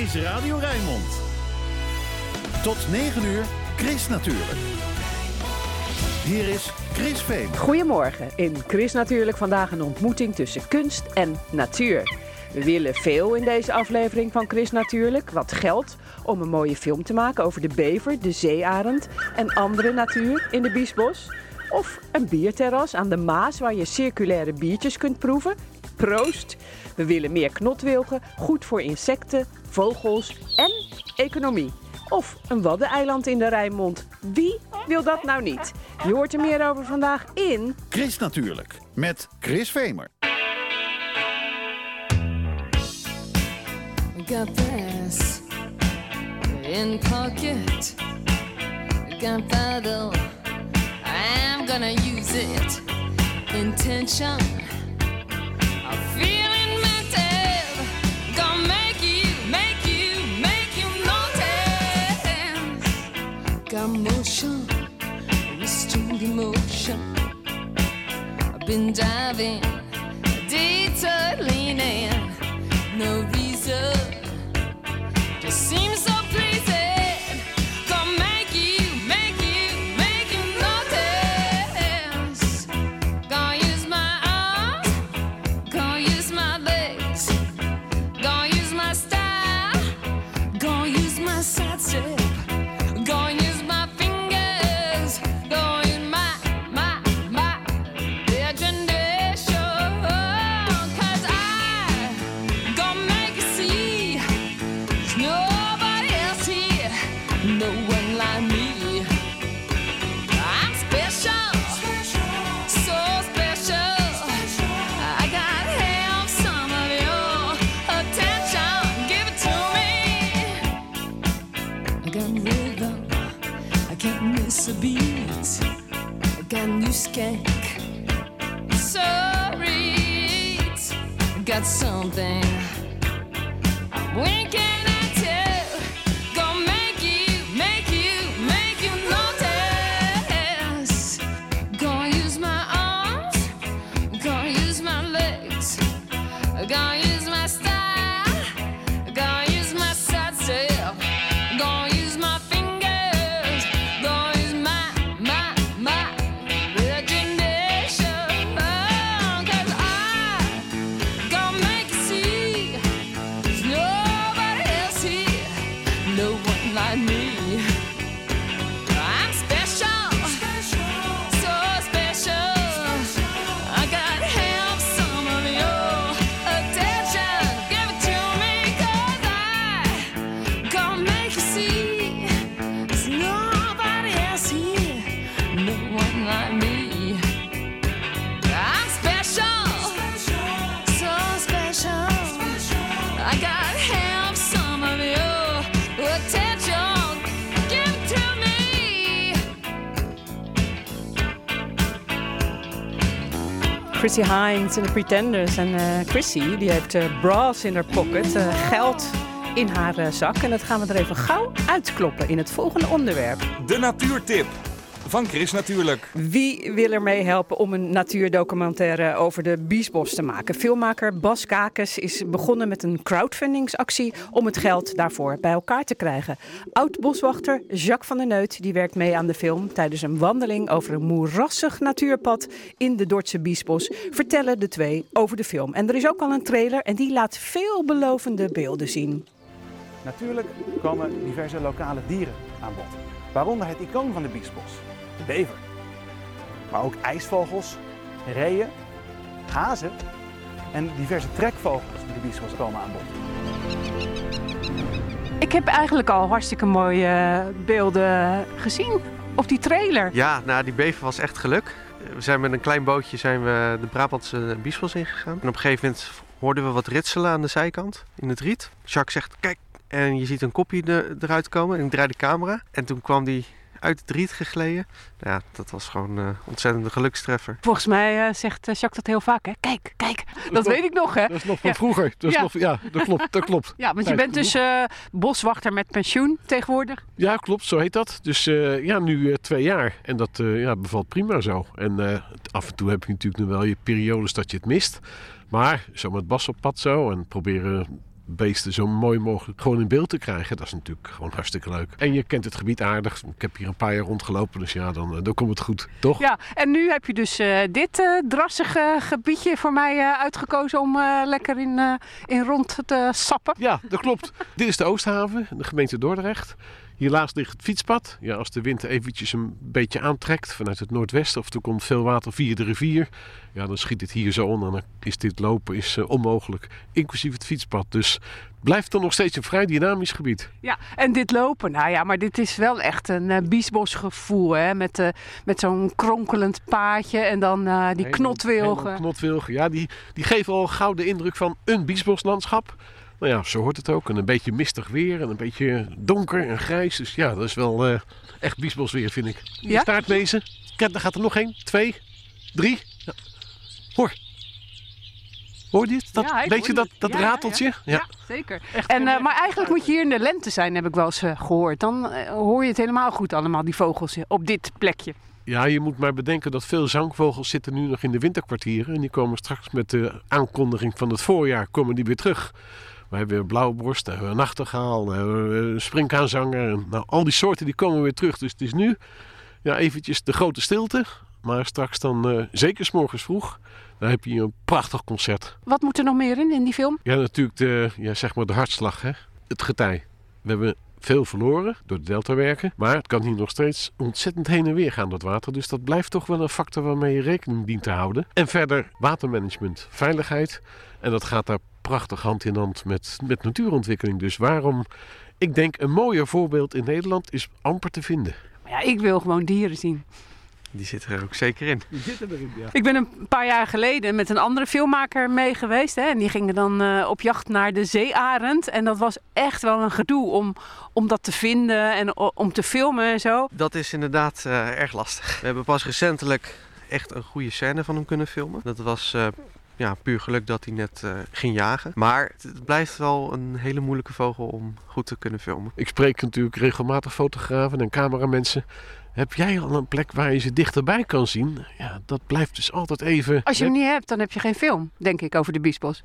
is Radio Rijnmond. Tot 9 uur, Chris natuurlijk. Hier is Chris Veen. Goedemorgen. In Chris natuurlijk vandaag een ontmoeting tussen kunst en natuur. We willen veel in deze aflevering van Chris natuurlijk. Wat geld om een mooie film te maken over de bever, de zeearend en andere natuur in de Biesbos. Of een bierterras aan de Maas waar je circulaire biertjes kunt proeven. Proost! We willen meer knotwilgen, goed voor insecten, vogels en economie. Of een waddeneiland in de Rijnmond. Wie wil dat nou niet? Je hoort er meer over vandaag in... Chris natuurlijk, met Chris Vemer. Got this in pocket. Gunpowder. I'm gonna use it. Intention. Been diving, detour leaning. No reason, I got something. Chrissy Hines en de Pretenders. En eh, Chrissy die heeft eh, bras in haar pocket, eh, geld in haar zak. En dat gaan we er even gauw uitkloppen in het volgende onderwerp. De natuurtip van Chris natuurlijk. Wie wil er mee helpen om een natuurdocumentaire over de Biesbos te maken? Filmmaker Bas Kakes is begonnen met een crowdfundingsactie om het geld daarvoor bij elkaar te krijgen. Oud-boswachter Jacques van der Neut die werkt mee aan de film. Tijdens een wandeling over een moerassig natuurpad in de Dordtse Biesbos vertellen de twee over de film. En er is ook al een trailer en die laat veelbelovende beelden zien. Natuurlijk komen diverse lokale dieren aan bod. Waaronder het icoon van de Biesbos, de bever. Maar ook ijsvogels, reeën, hazen en diverse trekvogels in de Biesbos komen aan bod. Ik heb eigenlijk al hartstikke mooie eh, beelden gezien op die trailer. Ja, nou, die bever was echt geluk. We zijn met een klein bootje zijn we de Brabantse Biesbos ingegaan. En op een gegeven moment hoorden we wat ritselen aan de zijkant in het riet. Jacques zegt, kijk, en je ziet een kopje er- eruit komen. En ik draai de camera. En toen kwam die uit het riet gegleden. Ja, dat was gewoon een ontzettende gelukstreffer. Volgens mij eh, zegt eh, Jacques dat heel vaak, hè? Kijk, kijk, dat, weet ik nog, hè? Dat is nog van Ja. vroeger. Dat is Ja. Nog, ja, dat klopt. Dat klopt. Ja, want je bent dus eh, boswachter met pensioen tegenwoordig. Ja, klopt. Zo heet dat. Dus eh, ja, nu eh, twee jaar. En dat eh, ja, bevalt prima zo. En eh, af en toe heb je natuurlijk nog wel je periodes dat je het mist. Maar zo met Bas op pad zo en proberen beesten zo mooi mogelijk gewoon in beeld te krijgen. Dat is natuurlijk gewoon hartstikke leuk. En je kent het gebied aardig. Ik heb hier een paar jaar rondgelopen, dus ja, dan, eh, dan komt het goed, toch? Ja, en nu heb je dus eh, dit eh, drassige gebiedje voor mij uitgekozen om lekker in, in rond te sappen. Ja, dat klopt. Dit is de Oosthaven, de gemeente Dordrecht. Hiernaast ligt het fietspad. Ja, als de wind eventjes een beetje aantrekt vanuit het noordwesten of er komt veel water via de rivier, ja, dan schiet het hier zo on en dan is dit lopen is, eh, onmogelijk, inclusief het fietspad. Dus het blijft dan nog steeds een vrij dynamisch gebied. Ja, en dit lopen, nou ja, maar dit is wel echt een eh biesbos gevoel, hè? Met, eh, met zo'n kronkelend paadje en dan die knotwilgen. Knotwilgen, ja, die, die geven al gauw de indruk van een biesboslandschap. Nou ja, zo hoort het ook. En een beetje mistig weer en een beetje donker en grijs. Dus ja, dat is wel eh, echt biesbosweer, vind ik. Ja? Staartmezen. Kijk, daar gaat er nog één, twee, drie. Ja. Hoor. Hoor je dit? Dat, Ja, weet je dat, het. dat Ja, ja, rateltje? Ja, Ja. zeker. En, eh, maar eigenlijk moet je hier in de lente zijn, heb ik wel eens eh, gehoord. Dan hoor je het helemaal goed allemaal, die vogels op dit plekje. Ja, je moet maar bedenken dat veel zangvogels zitten nu nog in de winterkwartieren. En die komen straks met de aankondiging van het voorjaar komen die weer terug. We hebben weer blauwborst, we hebben een nachtegaal, we hebben een springkaanzanger. Nou, al die soorten die komen weer terug. Dus het is nu ja, eventjes de grote stilte. Maar straks dan, eh, zeker 's morgens vroeg, dan heb je een prachtig concert. Wat moet er nog meer in, in die film? Ja, natuurlijk de, ja, zeg maar de hartslag, hè? het getij. We hebben veel verloren door de deltawerken. Maar het kan hier nog steeds ontzettend heen en weer gaan, dat water. Dus dat blijft toch wel een factor waarmee je rekening dient te houden. En verder watermanagement, veiligheid. En dat gaat daar prachtig hand in hand met, met natuurontwikkeling. Dus waarom, ik denk een mooier voorbeeld in Nederland is amper te vinden. Maar ja, ik wil gewoon dieren zien. Die zit er ook zeker in. Die zitten erin, ja. Ik ben een paar jaar geleden met een andere filmmaker mee geweest. Hè, en die gingen dan eh, op jacht naar de zeearend. En dat was echt wel een gedoe om, om dat te vinden en o- om te filmen en zo. Dat is inderdaad eh, erg lastig. We hebben pas recentelijk echt een goede scène van hem kunnen filmen. Dat was eh, ja, puur geluk dat hij net eh, ging jagen. Maar het, het blijft wel een hele moeilijke vogel om goed te kunnen filmen. Ik spreek natuurlijk regelmatig fotografen en cameramensen. Heb jij al een plek waar je ze dichterbij kan zien? Ja, dat blijft dus altijd even... Als je hem niet hebt, dan heb je geen film, denk ik, over de biesbos.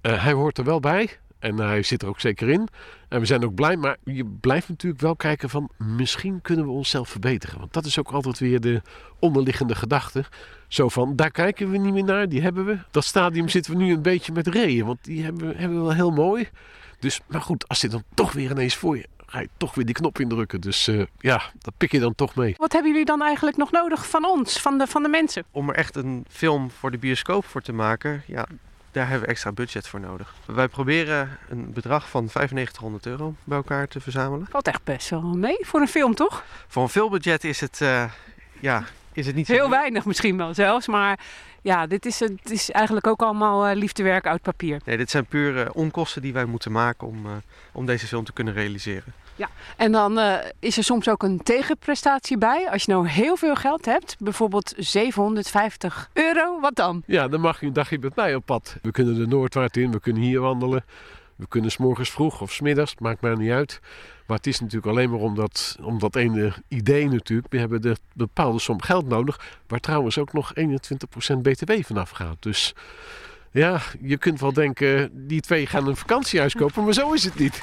Eh, hij hoort er wel bij en hij zit er ook zeker in. En we zijn ook blij, maar je blijft natuurlijk wel kijken van... misschien kunnen we onszelf verbeteren. Want dat is ook altijd weer de onderliggende gedachte. Zo van, daar kijken we niet meer naar, die hebben we. Dat stadium zitten we nu een beetje met reeën, want die hebben, we- hebben we wel heel mooi. Dus, maar goed, als dit dan toch weer ineens voor je... ga je toch weer die knop indrukken. Dus eh, ja, dat pik je dan toch mee. Wat hebben jullie dan eigenlijk nog nodig van ons, van de, van de mensen? Om er echt een film voor de bioscoop voor te maken, ja, daar hebben we extra budget voor nodig. Wij proberen een bedrag van 9500 euro bij elkaar te verzamelen. Valt echt best wel mee voor een film, toch? Voor een filmbudget is het, eh, ja, is het niet zo Heel duur. weinig misschien wel zelfs, maar ja, dit is, het is eigenlijk ook allemaal eh, liefdewerk uit papier. Nee, dit zijn puur eh, onkosten die wij moeten maken om, eh, om deze film te kunnen realiseren. En dan eh, is er soms ook een tegenprestatie bij. Als je nou heel veel geld hebt, bijvoorbeeld 750 euro, wat dan? Ja, dan mag je een dagje met mij op pad. We kunnen de Noordwaard in, we kunnen hier wandelen. We kunnen s'morgens vroeg of smiddags, maakt mij niet uit. Maar het is natuurlijk alleen maar om dat, om dat ene idee natuurlijk. We hebben de bepaalde som geld nodig, waar trouwens ook nog 21% btw vanaf gaat. Dus ja, je kunt wel denken, die twee gaan een vakantiehuis kopen, maar zo is het niet.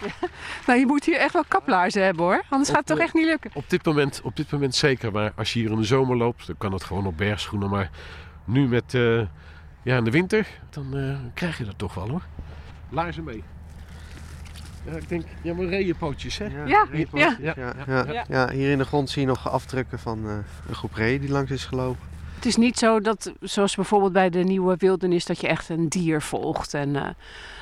Nou, je moet hier echt wel kaplaarzen hebben hoor, anders Op gaat het toch echt niet lukken. Op dit moment, op dit moment zeker, maar als je hier in de zomer loopt, dan kan het gewoon op bergschoenen. Maar nu met, eh, ja, in de winter, dan eh, krijg je dat toch wel hoor. Laarzen mee. Ja, ik denk, ja, maar reeënpootjes hè. Ja, reeënpoot. ja. Ja, ja, ja. Ja, hier in de grond zie je nog afdrukken van eh, een groep reeën die langs is gelopen. Het is niet zo dat, zoals bijvoorbeeld bij de nieuwe wildernis, dat je echt een dier volgt en eh,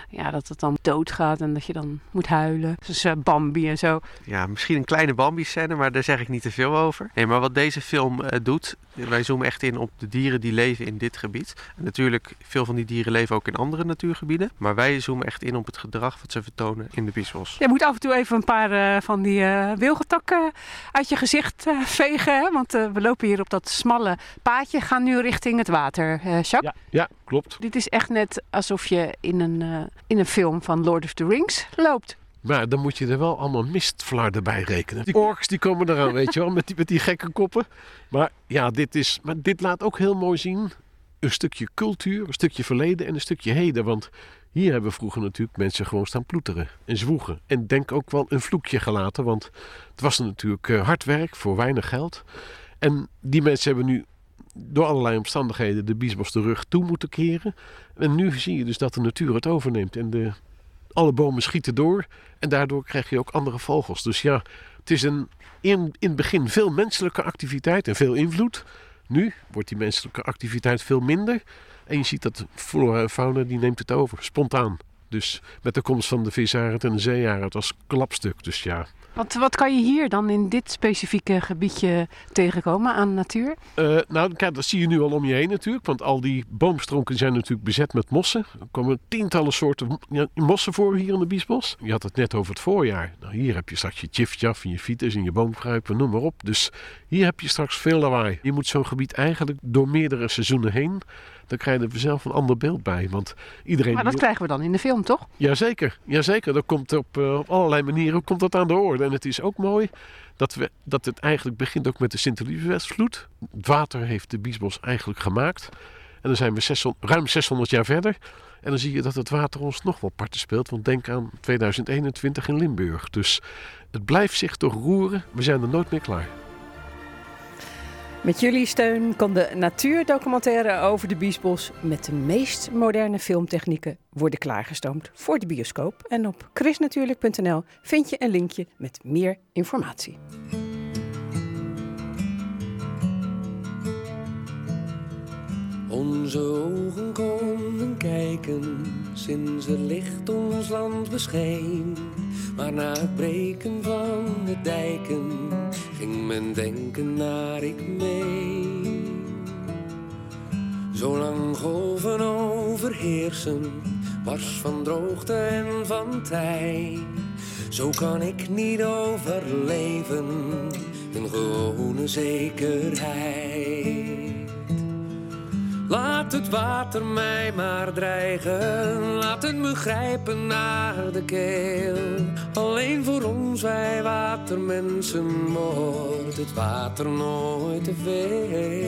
ja, dat het dan doodgaat en dat je dan moet huilen. Dus eh, Bambi en zo. Ja, misschien een kleine Bambi-scène, maar daar zeg ik niet te veel over. Nee, maar wat deze film eh, doet, wij zoomen echt in op de dieren die leven in dit gebied. En natuurlijk, veel van die dieren leven ook in andere natuurgebieden. Maar wij zoomen echt in op het gedrag wat ze vertonen in de biesbos. Je moet af en toe even een paar eh, van die eh wilgetakken uit je gezicht eh, vegen. Hè? Want eh, we lopen hier op dat smalle paadje, gaan nu richting het water. eh Jacques? Ja, ja, klopt. Dit is echt net alsof je in een, eh, in een film van Lord of the Rings loopt. Maar dan moet je er wel allemaal mistvlaar bij rekenen. Die orks die komen eraan, weet je wel, met die, met die gekke koppen. Maar ja, dit, is, maar dit laat ook heel mooi zien een stukje cultuur, een stukje verleden en een stukje heden. Want Hier hebben vroeger natuurlijk mensen gewoon staan ploeteren en zwoegen. En denk ook wel een vloekje gelaten, want het was natuurlijk eh, hard werk voor weinig geld. En die mensen hebben nu door allerlei omstandigheden de biesbos de rug toe moeten keren. En nu zie je dus dat de natuur het overneemt en de, alle bomen schieten door. En daardoor krijg je ook andere vogels. Dus ja, het is een, in, in het begin veel menselijke activiteit en veel invloed. Nu wordt die menselijke activiteit veel minder. En je ziet dat flora en fauna die neemt het over, spontaan. Dus met de komst van de visarend en de zeearend als klapstuk. Dus ja, Wat, wat kan je hier dan in dit specifieke gebiedje tegenkomen aan natuur? Eh, nou, kijk, dat zie je nu al om je heen natuurlijk. Want al die boomstronken zijn natuurlijk bezet met mossen. Er komen tientallen soorten mossen voor hier in de Biesbos. Je had het net over het voorjaar. Nou, hier heb je straks je tjifjaf en je fiets en je boomkruipen, noem maar op. Dus hier heb je straks veel lawaai. Je moet zo'n gebied eigenlijk door meerdere seizoenen heen. Dan krijg je er zelf een ander beeld bij. Want iedereen... Maar dat die- krijgen we dan in de film, toch? Jazeker, jazeker. Dat komt op, eh, op allerlei manieren komt dat aan de orde. En het is ook mooi dat, we, dat het eigenlijk begint ook met de Sint-Elisabethsvloed. Het water heeft de Biesbos eigenlijk gemaakt. En dan zijn we 600, ruim 600 jaar verder. En dan zie je dat het water ons nog wel parten speelt. Want denk aan 2021 in Limburg. Dus het blijft zich toch roeren. We zijn er nooit meer klaar. Met jullie steun kan de natuurdocumentaire over de Biesbos met de meest moderne filmtechnieken worden klaargestoomd voor de bioscoop. En op chrisnatuurlijk.nl vind je een linkje met meer informatie. Onze ogen konden kijken sinds het licht ons land bescheen. Maar na het breken van de dijken ging men denken naar ik mee. Zolang golven overheersen, wars van droogte en van tij. Zo kan ik niet overleven, een gewone zekerheid. Laat het water mij maar dreigen, laat het me grijpen naar de keel. Alleen voor ons, wij watermensen, wordt het water nooit te veel.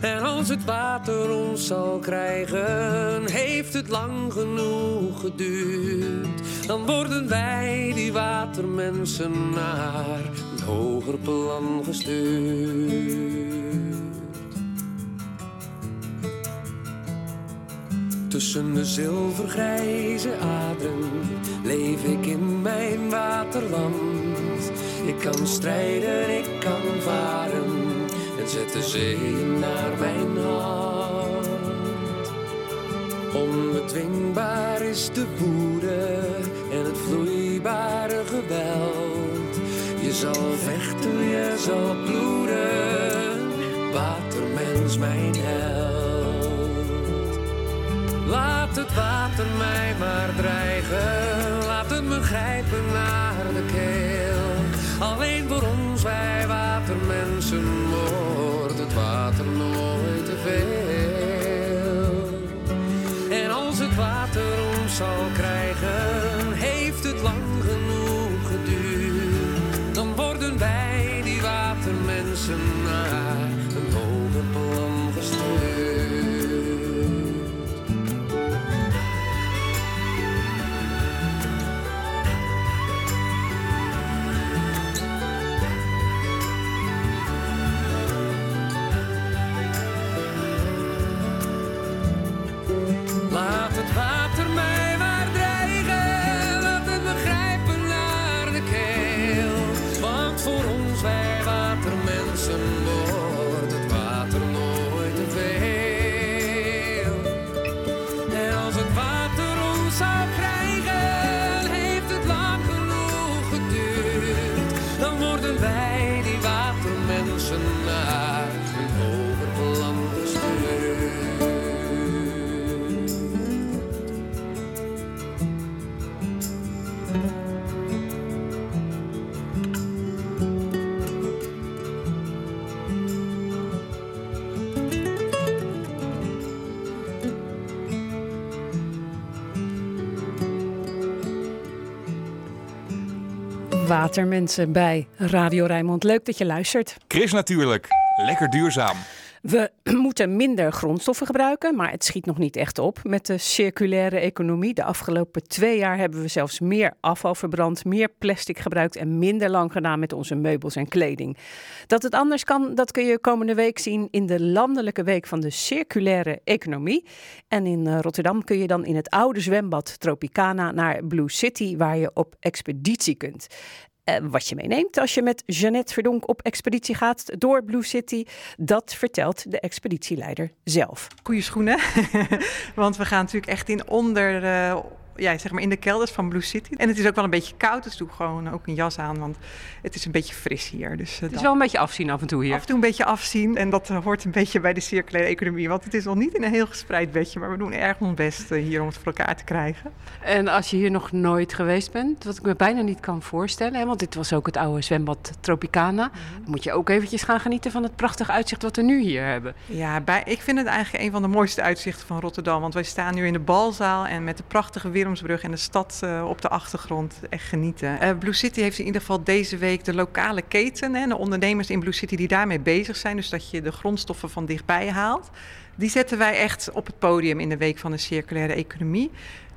En als het water ons zal krijgen, heeft het lang genoeg geduurd. Dan worden wij, die watermensen, naar een hoger plan gestuurd. Tussen de zilvergrijze aderen leef ik in mijn waterland. Ik kan strijden, ik kan varen en zet de zee naar mijn hand. Onbedwingbaar is de woede en het vloeibare geweld. Je zal vechten, je zal bloeden, watermens mijn held. Laat het water mij maar dreigen, laat het me grijpen naar de keel. Alleen voor ons, wij watermensen, wordt het water nooit te veel. En als het water ons zal Watermensen bij Radio Rijnmond. Leuk dat je luistert. Chris natuurlijk. Lekker duurzaam. We moeten minder grondstoffen gebruiken, maar het schiet nog niet echt op met de circulaire economie. De afgelopen twee jaar hebben we zelfs meer afval verbrand, meer plastic gebruikt en minder lang gedaan met onze meubels en kleding. Dat het anders kan, dat kun je komende week zien in de landelijke week van de circulaire economie. En in eh, Rotterdam kun je dan in het oude zwembad Tropicana naar Blue City, waar je op expeditie kunt. Eh, wat je meeneemt als je met Jeannette Verdonk op expeditie gaat door Blue City, dat vertelt de expeditieleider zelf. Goede schoenen, want we gaan natuurlijk echt in onder, eh, ja, zeg maar in de kelders van Blue City. En het is ook wel een beetje koud, dus doe gewoon ook een jas aan, want het is een beetje fris hier. Dus, eh, Het is wel een beetje afzien af en toe hier. Af en toe een beetje afzien en dat eh, hoort een beetje bij de circulaire economie. Want het is nog niet in een heel gespreid bedje, maar we doen erg ons best eh, hier om het voor elkaar te krijgen. En als je hier nog nooit geweest bent, wat ik me bijna niet kan voorstellen, hè, want dit was ook het oude zwembad Tropicana, moet je ook eventjes gaan genieten van het prachtige uitzicht wat we nu hier hebben. Ja, bij, ik vind het eigenlijk een van de mooiste uitzichten van Rotterdam. Want wij staan nu in de balzaal en met de prachtige En de stad eh, op de achtergrond. Echt genieten. Eh, Blue City heeft in ieder geval deze week de lokale keten. Hè, de ondernemers in Blue City die daarmee bezig zijn. Dus dat je de grondstoffen van dichtbij haalt. Die zetten wij echt op het podium in de week van de circulaire economie.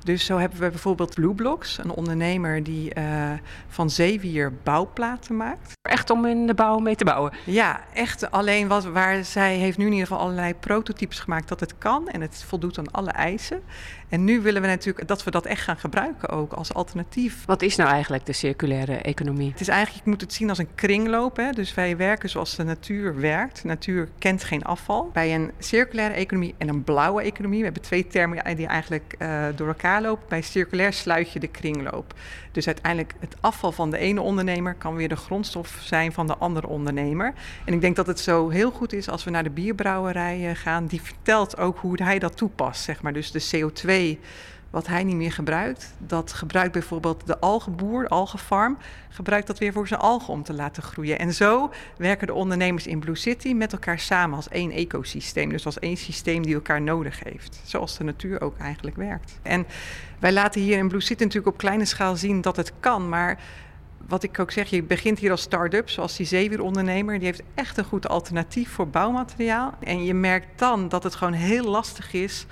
Dus zo hebben we bijvoorbeeld Blue Blocks, een ondernemer die eh, van zeewier bouwplaten maakt. Echt om in de bouw mee te bouwen. Ja, echt alleen wat, waar zij heeft nu in ieder geval allerlei prototypes gemaakt dat het kan en het voldoet aan alle eisen. En nu willen we natuurlijk dat we dat echt gaan gebruiken ook als alternatief. Wat is nou eigenlijk de circulaire economie? Het is eigenlijk, je moet het zien als een kringloop. Hè? Dus wij werken zoals de natuur werkt. De natuur kent geen afval. Bij een circulaire economie en een blauwe economie, we hebben twee termen die eigenlijk eh, door elkaar lopen. Bij circulair sluit je de kringloop. Dus uiteindelijk het afval van de ene ondernemer kan weer de grondstof zijn van de andere ondernemer. En ik denk dat het zo heel goed is als we naar de bierbrouwerij gaan. Die vertelt ook hoe hij dat toepast, zeg maar. Dus de CO2 wat hij niet meer gebruikt, dat gebruikt bijvoorbeeld de algenboer, de algenfarm, gebruikt dat weer voor zijn algen om te laten groeien. En zo werken de ondernemers in Blue City met elkaar samen als één ecosysteem. Dus als één systeem die elkaar nodig heeft. Zoals de natuur ook eigenlijk werkt. En wij laten hier in Blue City natuurlijk op kleine schaal zien dat het kan, maar wat ik ook zeg, je begint hier als start-up, zoals die zeewierondernemer. Die heeft echt een goed alternatief voor bouwmateriaal. En je merkt dan dat het gewoon heel lastig is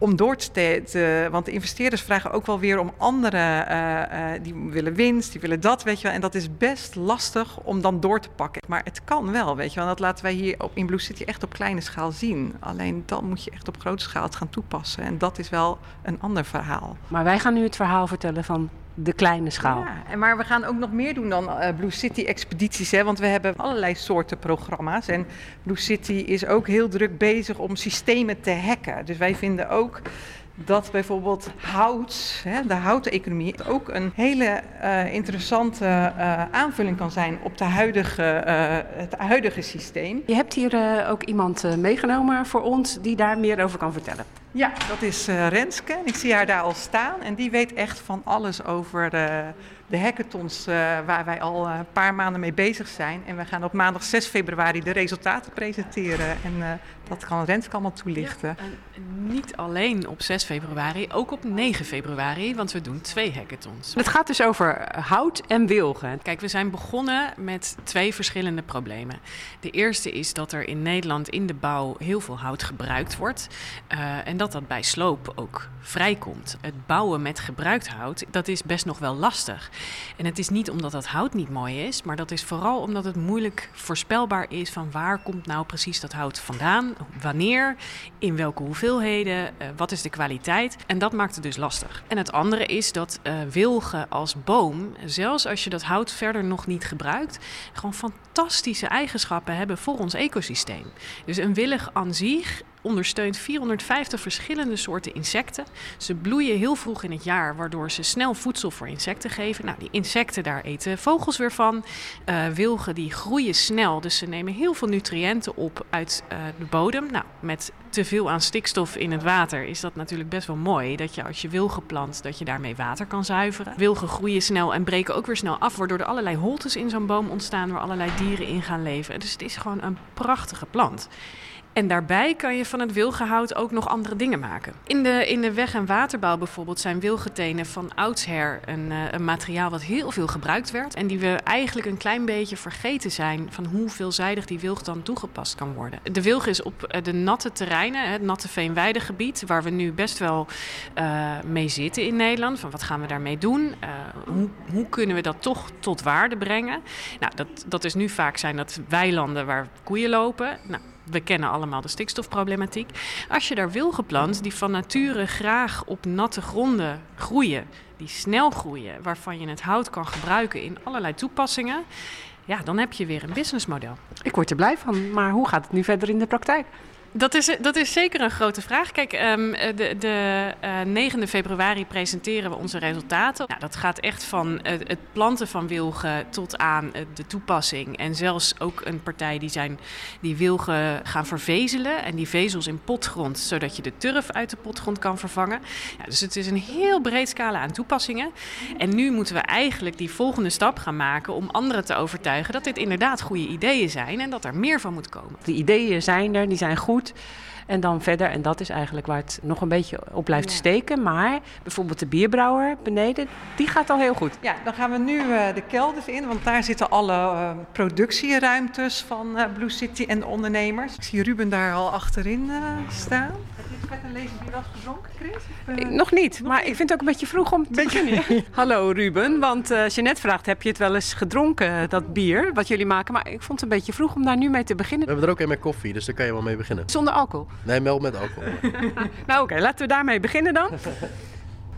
om door te, te- want de investeerders vragen ook wel weer om andere, eh, eh, die willen winst, die willen dat, weet je wel. En dat is best lastig om dan door te pakken. Maar het kan wel, weet je wel. En dat laten wij hier op, in Blue City echt op kleine schaal zien. Alleen dan moet je echt op grote schaal het gaan toepassen. En dat is wel een ander verhaal. Maar wij gaan nu het verhaal vertellen van de kleine schaal. Ja, maar we gaan ook nog meer doen dan eh, Blue City expedities. Hè, want we hebben allerlei soorten programma's. En Blue City is ook heel druk bezig om systemen te hacken. Dus wij vinden ook dat bijvoorbeeld hout, hè, de houten economie, ook een hele eh, interessante eh, aanvulling kan zijn op de huidige, eh, het huidige systeem. Je hebt hier ook iemand meegenomen voor ons die daar meer over kan vertellen. Ja, dat is Renske. En ik zie haar daar al staan. En die weet echt van alles over de hackathons waar wij al een paar maanden mee bezig zijn. En we gaan op maandag 6 februari de resultaten presenteren. En dat kan Renske allemaal toelichten. En niet alleen op 6 februari, ook op 9 februari, want we doen twee hackathons. Het gaat dus over hout en wilgen. Kijk, we zijn begonnen met twee verschillende problemen. De eerste is dat er in Nederland in de bouw heel veel hout gebruikt wordt. eh, en dat dat bij sloop ook vrijkomt. Het bouwen met gebruikt hout, dat is best nog wel lastig. En het is niet omdat dat hout niet mooi is, maar dat is vooral omdat het moeilijk voorspelbaar is van waar komt nou precies dat hout vandaan, wanneer, in welke hoeveelheden, eh, wat is de kwaliteit. En dat maakt het dus lastig. En het andere is dat eh, wilgen als boom, zelfs als je dat hout verder nog niet gebruikt, gewoon fantastische eigenschappen hebben voor ons ecosysteem. Dus een willig aan zich ondersteunt 450 verschillende soorten insecten. Ze bloeien heel vroeg in het jaar, waardoor ze snel voedsel voor insecten geven. Nou, die insecten, daar eten vogels weer van. Eh, wilgen die groeien snel, dus ze nemen heel veel nutriënten op uit eh, de bodem. Nou, met te veel aan stikstof in het water is dat natuurlijk best wel mooi. Dat je als je wilgen plant, dat je daarmee water kan zuiveren. Wilgen groeien snel en breken ook weer snel af, waardoor er allerlei holtes in zo'n boom ontstaan waar allerlei dieren in gaan leven. Dus het is gewoon een prachtige plant. En daarbij kan je van het wilgenhout ook nog andere dingen maken. In de, in de weg- en waterbouw bijvoorbeeld zijn wilgetenen van oudsher een, eh, een materiaal wat heel veel gebruikt werd. En die we eigenlijk een klein beetje vergeten zijn van hoe veelzijdig die wilg dan toegepast kan worden. De wilg is op eh, de natte terreinen, het natte veenweidegebied, waar we nu best wel eh, mee zitten in Nederland. Van wat gaan we daarmee doen? Hoe, hoe kunnen we dat toch tot waarde brengen? Nou, dat, dat is nu vaak zijn dat weilanden waar koeien lopen. Nou, we kennen allemaal de stikstofproblematiek. Als je daar wilgenplant die van nature graag op natte gronden groeien, die snel groeien, waarvan je het hout kan gebruiken in allerlei toepassingen, ja, dan heb je weer een businessmodel. Ik word er blij van, maar hoe gaat het nu verder in de praktijk? Dat is, dat is zeker een grote vraag. Kijk, ehm, de, de eh, 9 februari presenteren we onze resultaten. Nou, dat gaat echt van eh, het planten van wilgen tot aan eh, de toepassing. En zelfs ook een partij die, zijn, die wilgen gaan vervezelen. En die vezels in potgrond, zodat je de turf uit de potgrond kan vervangen. Ja, dus het is een heel breed scala aan toepassingen. En nu moeten we eigenlijk die volgende stap gaan maken om anderen te overtuigen dat dit inderdaad goede ideeën zijn en dat er meer van moet komen. De ideeën zijn er, die zijn goed. En dan verder, en dat is eigenlijk waar het nog een beetje op blijft steken. Maar bijvoorbeeld de bierbrouwer beneden, die gaat al heel goed. Ja, dan gaan we nu eh, de kelders in, want daar zitten alle eh, productieruimtes van eh, Blue City en de ondernemers. Ik zie Ruben daar al achterin eh, staan. Heb je verder lezen wie was gezonken, Chris? Of, eh, Ik- Nog niet, maar ik vind het ook een beetje vroeg om te beginnen. Hallo Ruben, want eh Jeanette vraagt, heb je het wel eens gedronken, dat bier, wat jullie maken? Maar ik vond het een beetje vroeg om daar nu mee te beginnen. We hebben er ook een met koffie, dus daar kan je wel mee beginnen. Zonder alcohol. Nee, wel met alcohol. Nou oké, laten we daarmee beginnen dan. we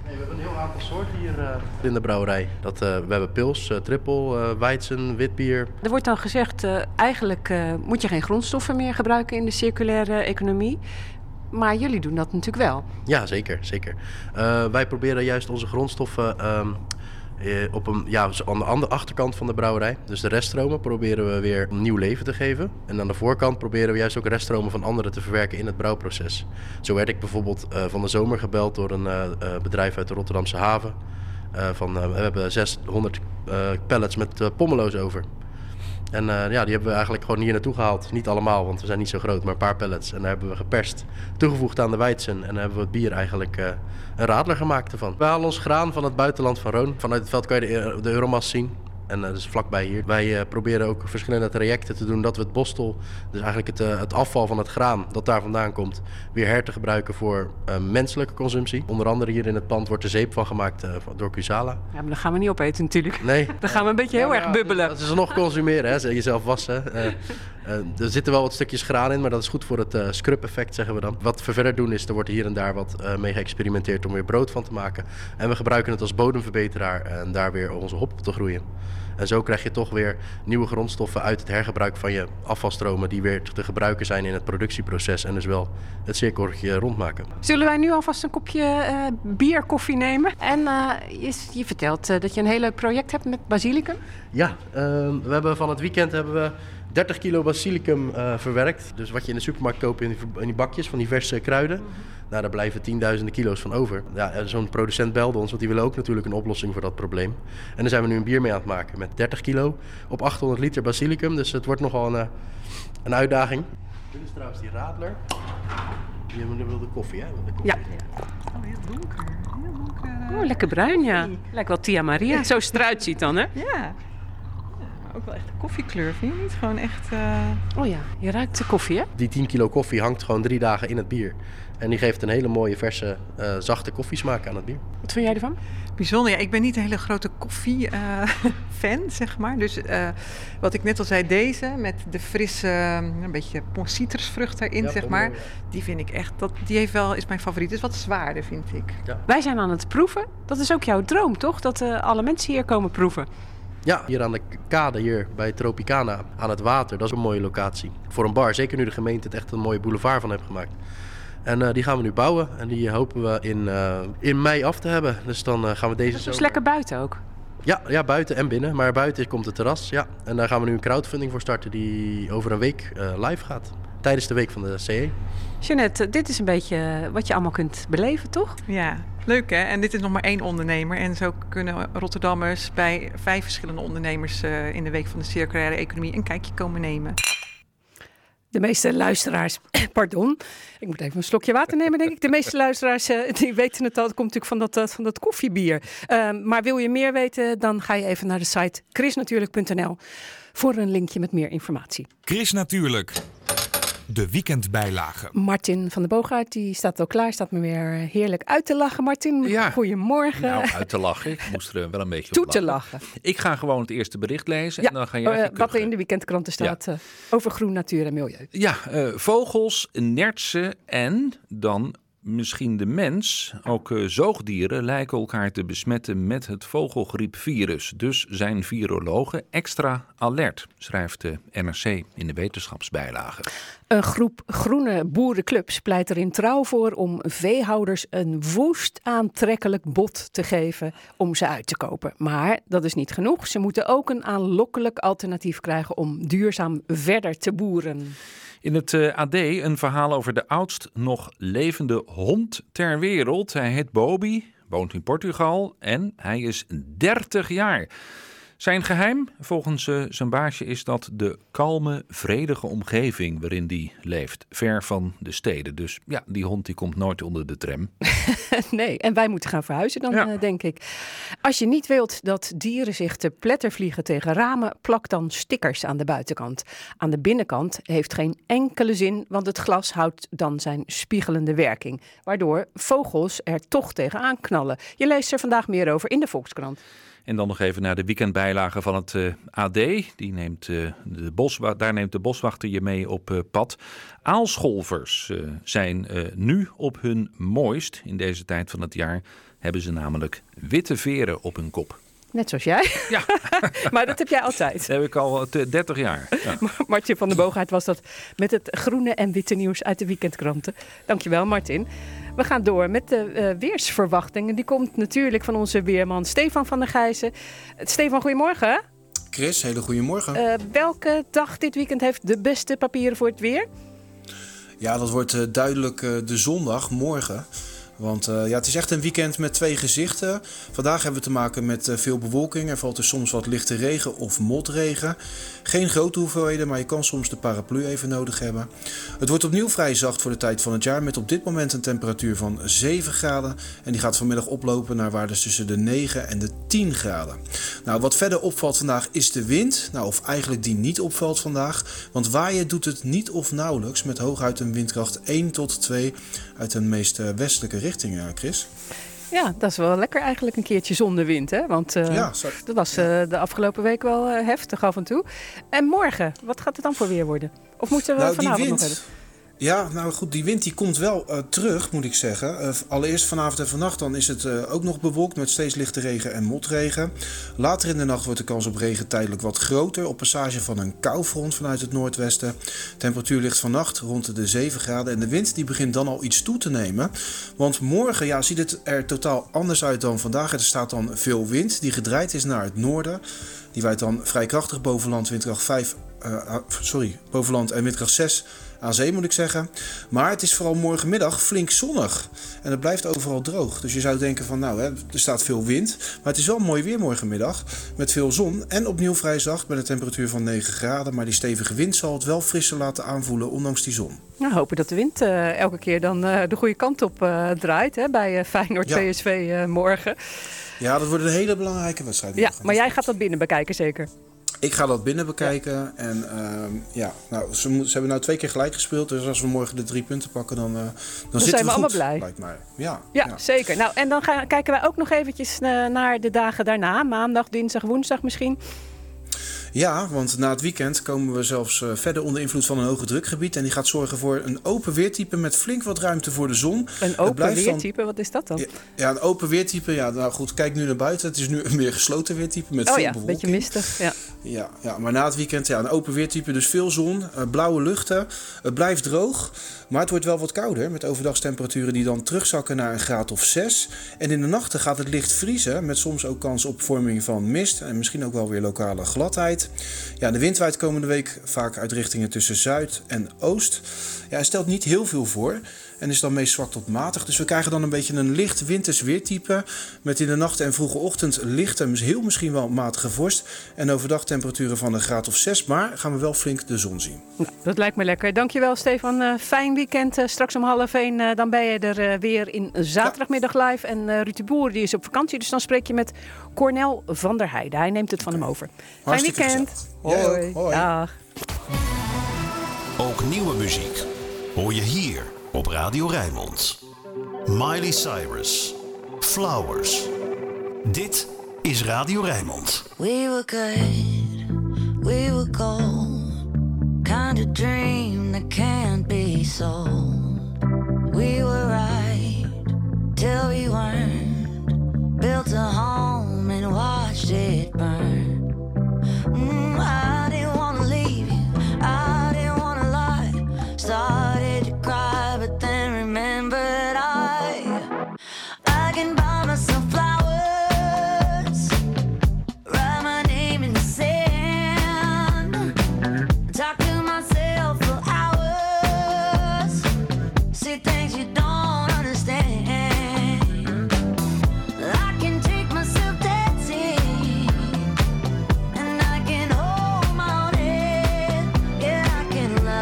hebben een heel aantal soorten hier eh, in de brouwerij. Dat, eh, we hebben pils, eh, trippel, eh weizen, witbier. Er wordt dan gezegd, eh, eigenlijk eh, moet je geen grondstoffen meer gebruiken in de circulaire economie. Maar jullie doen dat natuurlijk wel. Ja, zeker. zeker. Eh, wij proberen juist onze grondstoffen ehm, eh, op een, ja, aan de andere achterkant van de brouwerij. Dus de reststromen proberen we weer een nieuw leven te geven. En aan de voorkant proberen we juist ook reststromen van anderen te verwerken in het brouwproces. Zo werd ik bijvoorbeeld eh, van de zomer gebeld door een eh, eh, bedrijf uit de Rotterdamse haven. Eh, van, eh, we hebben 600 eh, pallets met eh, pommeloos over. En eh, ja, die hebben we eigenlijk gewoon hier naartoe gehaald. Niet allemaal, want we zijn niet zo groot, maar een paar pallets. En daar hebben we geperst, toegevoegd aan de weizen. En dan hebben we het bier eigenlijk eh, een radler gemaakt ervan. We halen ons graan van het buitenland van Roon. Vanuit het veld kan je de, de Euromast zien. En dat is vlakbij hier. Wij eh, proberen ook verschillende trajecten te doen dat we het bostel, dus eigenlijk het, eh, het afval van het graan dat daar vandaan komt, weer her te gebruiken voor eh, menselijke consumptie. Onder andere hier in het pand wordt de zeep van gemaakt door Cusala. Ja, maar dat gaan we niet opeten natuurlijk. Nee. Dan gaan we een beetje heel erg bubbelen. Dat is nog consumeren, hè? jezelf wassen. Eh, eh, er zitten wel wat stukjes graan in, maar dat is goed voor het eh scrub-effect, zeggen we dan. Wat we verder doen is, er wordt hier en daar wat mee geëxperimenteerd om weer brood van te maken. En we gebruiken het als bodemverbeteraar en daar weer onze hop op te groeien. En zo krijg je toch weer nieuwe grondstoffen uit het hergebruik van je afvalstromen... die weer te gebruiken zijn in het productieproces en dus wel het cirkeltje rondmaken. Zullen wij nu alvast een kopje eh bier, koffie nemen? En eh, je, je vertelt eh, dat je een heel leuk project hebt met basilicum. Ja, ehm, we hebben van het weekend hebben we 30 kilo basilicum eh, verwerkt. Dus wat je in de supermarkt koopt in die, in die bakjes van diverse kruiden. Nou, daar blijven tienduizenden kilo's van over. Ja, en zo'n producent belde ons, want die willen ook natuurlijk een oplossing voor dat probleem. En daar zijn we nu een bier mee aan het maken met 30 kilo op 800 liter basilicum. Dus het wordt nogal een, eh, een uitdaging. Dit is trouwens die radler. Je wil de koffie, hè? Wil de koffie. Ja. Oh, heel donker. Heel donker. Oh, lekker bruin, ja. Lijkt wel Tia Maria. Zo ze eruit ziet dan, hè? Ja. Ook wel echt een koffiekleur, vind je niet? Gewoon echt... eh, Oh ja, je ruikt de koffie, hè? Die 10 kilo koffie hangt gewoon drie dagen in het bier. En die geeft een hele mooie, verse, eh, zachte koffiesmaak aan het bier. Wat vind jij ervan? Bijzonder. Ja, ik ben niet een hele grote koffie-fan, zeg maar. Dus eh, wat ik net al zei, deze met de frisse, eh, een beetje citrusvrucht erin, Ja, zeg maar. Die vind ik echt, dat, die heeft wel, is mijn favoriet. Is wat zwaarder, vind ik. Wij zijn aan het proeven. Dat is ook jouw droom, toch? Dat eh, alle mensen hier komen proeven. Ja, hier aan de kade hier bij Tropicana aan het water. Dat is een mooie locatie. Voor een bar, zeker nu de gemeente het echt een mooie boulevard van heeft gemaakt. En eh, die gaan we nu bouwen en die hopen we in, eh, in mei af te hebben. Dus dan eh, gaan we deze Dat is zomer... lekker buiten ook. Ja, ja, buiten en binnen. Maar buiten komt het terras, ja. En daar gaan we nu een crowdfunding voor starten die over een week eh, live gaat. Tijdens de week van de CE. Jeannette, dit is een beetje wat je allemaal kunt beleven, toch? Ja, leuk hè? En dit is nog maar één ondernemer. En zo kunnen Rotterdammers bij vijf verschillende ondernemers eh, in de week van de circulaire economie een kijkje komen nemen. De meeste luisteraars, pardon, ik moet even een slokje water nemen, denk ik. De meeste luisteraars eh, die weten het al. Het komt natuurlijk van dat, eh, van dat koffiebier. Ehm, maar wil je meer weten, dan ga je even naar de site chrisnatuurlijk.nl voor een linkje met meer informatie. Chris Natuurlijk. De weekendbijlage. Martin van de Boogaard, die staat al klaar, staat me weer heerlijk uit te lachen. Martin, Ja. goedemorgen. Nou, uit te lachen. Ik moest er wel een beetje Toe op te lachen. Ik ga gewoon het eerste bericht lezen Ja, en dan ga je eh, even wat er in de weekendkranten staat eh, over groen, natuur en milieu. Ja, eh, vogels, nertsen en dan misschien de mens. Ook eh, zoogdieren lijken elkaar te besmetten met het vogelgriepvirus. Dus zijn virologen extra alert, schrijft de NRC in de wetenschapsbijlage. Een groep groene boerenclubs pleit er in trouw voor om veehouders een woest aantrekkelijk bod te geven om ze uit te kopen. Maar dat is niet genoeg. Ze moeten ook een aanlokkelijk alternatief krijgen om duurzaam verder te boeren. In het eh, AD een verhaal over de oudst nog levende hond ter wereld. Hij heet Bobby, woont in Portugal en hij is 30 jaar. Zijn geheim, volgens eh, zijn baasje, is dat de kalme, vredige omgeving waarin hij leeft. Ver van de steden. Dus ja, die hond die komt nooit onder de tram. nee, en wij moeten gaan verhuizen dan, Ja. eh, denk ik. Als je niet wilt dat dieren zich te pletter vliegen tegen ramen, plak dan stickers aan de buitenkant. Aan de binnenkant heeft geen enkele zin, want het glas houdt dan zijn spiegelende werking. Waardoor vogels er toch tegenaan knallen. Je leest er vandaag meer over in de Volkskrant. En dan nog even naar de weekendbijlage van het eh, AD. Die neemt, eh, de boswa daar neemt de boswachter je mee op eh, pad. Aalscholvers zijn nu op hun mooist. In deze tijd van het jaar hebben ze namelijk witte veren op hun kop. Net zoals jij. Ja. maar dat heb jij altijd. Dat heb ik al eh, 30 jaar. Ja. Martin van der Boogaard was dat met het groene en witte nieuws uit de weekendkranten. Dankjewel Martin. We gaan door met de eh, weersverwachtingen. Die komt natuurlijk van onze weerman Stefan van der Gijzen. Eh, Stefan, goedemorgen. Chris, hele goede morgen. Eh, welke dag dit weekend heeft de beste papieren voor het weer? Ja, dat wordt eh, duidelijk eh, de zondag, morgen. Want eh, ja, het is echt een weekend met twee gezichten. Vandaag hebben we te maken met eh, veel bewolking. Er valt dus soms wat lichte regen of motregen. Geen grote hoeveelheden, maar je kan soms de paraplu even nodig hebben. Het wordt opnieuw vrij zacht voor de tijd van het jaar. Met op dit moment een temperatuur van 7 graden. En die gaat vanmiddag oplopen naar waardes tussen de 9 en de 10 graden. Nou, wat verder opvalt vandaag is de wind. Nou, of eigenlijk die niet opvalt vandaag. Want waaien doet het niet of nauwelijks. Met hooguit een windkracht 1 tot 2 uit een meest eh, westelijke richting, eh, Chris. Ja, dat is wel lekker eigenlijk een keertje zonder wind, hè? Want eh, Ja, dat was eh, de afgelopen week wel heftig af en toe. En morgen, wat gaat het dan voor weer worden? Of moeten we Nou, vanavond nog hebben? Ja, nou goed, die wind die komt wel eh, terug, moet ik zeggen. Eh, allereerst vanavond en vannacht dan is het eh, ook nog bewolkt met steeds lichte regen en motregen. Later in de nacht wordt de kans op regen tijdelijk wat groter op passage van een koufront vanuit het noordwesten. Temperatuur ligt vannacht rond de 7 graden en de wind die begint dan al iets toe te nemen. Want morgen ja, ziet het er totaal anders uit dan vandaag. Er staat dan veel wind die gedraaid is naar het noorden. Die waait dan vrij krachtig boven land, windkracht 5, eh, sorry, boven land en windkracht 6 aan zee moet ik zeggen. Maar het is vooral morgenmiddag flink zonnig. En het blijft overal droog. Dus je zou denken van nou, hè, er staat veel wind. Maar het is wel mooi weer morgenmiddag. Met veel zon en opnieuw vrij zacht met een temperatuur van 9 graden. Maar die stevige wind zal het wel frisser laten aanvoelen ondanks die zon. Nou, hopen dat de wind eh, elke keer dan eh, de goede kant op eh, draait hè, bij Feyenoord Ja. PSV morgen. Ja, dat wordt een hele belangrijke wedstrijd. Ja, maar jij gaat dat binnen bekijken zeker. Ik ga dat binnen bekijken. En ehm, ja, nou, ze, ze hebben nou twee keer gelijk gespeeld. Dus als we morgen de drie punten pakken, dan, eh, dan, zitten zijn we we allemaal goed, blij. Lijkt mij. Ja, Ja, zeker. Nou, en dan gaan, kijken wij ook nog eventjes eh, naar de dagen daarna. Maandag, dinsdag, woensdag misschien. Ja, want na het weekend komen we zelfs eh, verder onder invloed van een hoge drukgebied. En die gaat zorgen voor een open weertype met flink wat ruimte voor de zon. Een open dan- weertype, wat is dat dan? Ja, een open weertype. Ja, nou goed, kijk nu naar buiten. Het is nu een meer gesloten weertype met oh veel ja, een bewolking. beetje mistig. Ja. Ja, ja, maar na het weekend ja, een open weertype, dus veel zon, eh, blauwe luchten. Het blijft droog, maar het wordt wel wat kouder. Met overdagstemperaturen die dan terugzakken naar een graad of 6. En in de nachten gaat het licht vriezen, met soms ook kans op vorming van mist. En misschien ook wel weer lokale gladheid. Ja, de wind waait komende week vaak uit richtingen tussen zuid en oost. Ja, hij stelt niet heel veel voor. En is dan meest zwak tot matig. Dus we krijgen dan een beetje een licht winters weertype. Met in de nacht en vroege ochtend licht en heel misschien wel matige vorst. En overdag temperaturen van een graad of 6. Maar gaan we wel flink de zon zien. Nou, dat lijkt me lekker. Dankjewel Stefan. Eh, fijn weekend. Eh, straks om half één eh, dan ben je er weer in zaterdagmiddag live. En Ruud de Boer die is op vakantie. Dus dan spreek je met Cornel van der Heijden. Hij neemt het van hem over. Fijn weekend. Hoi. Hoi. Dag. Ook nieuwe muziek hoor je hier op Radio Rijnmond. Miley Cyrus, Flowers. Dit is Radio Rijnmond. We were good, we were gold. Kind of dream that can't be sold. We were right till we weren't. Built a home and watched it burn. Mm, I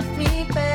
I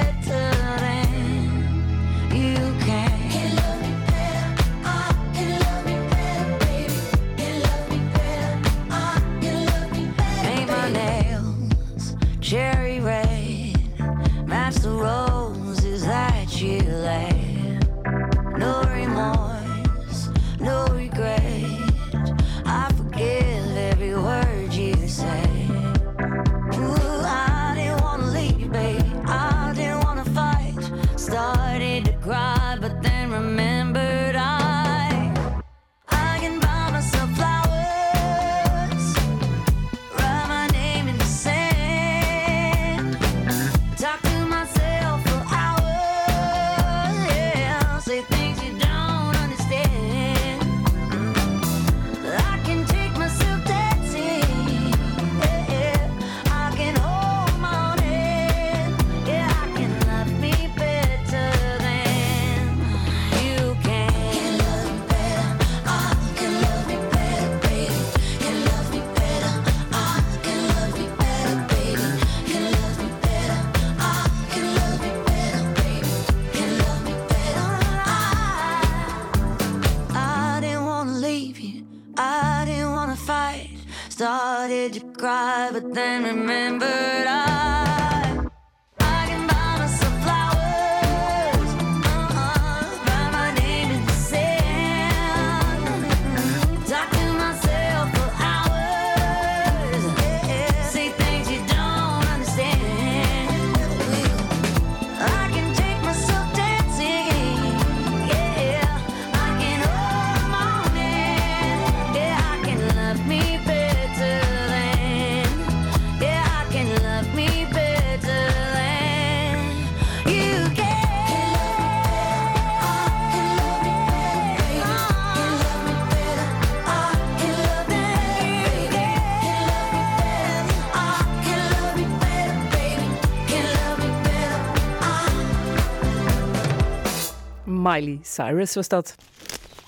Miley Cyrus was dat.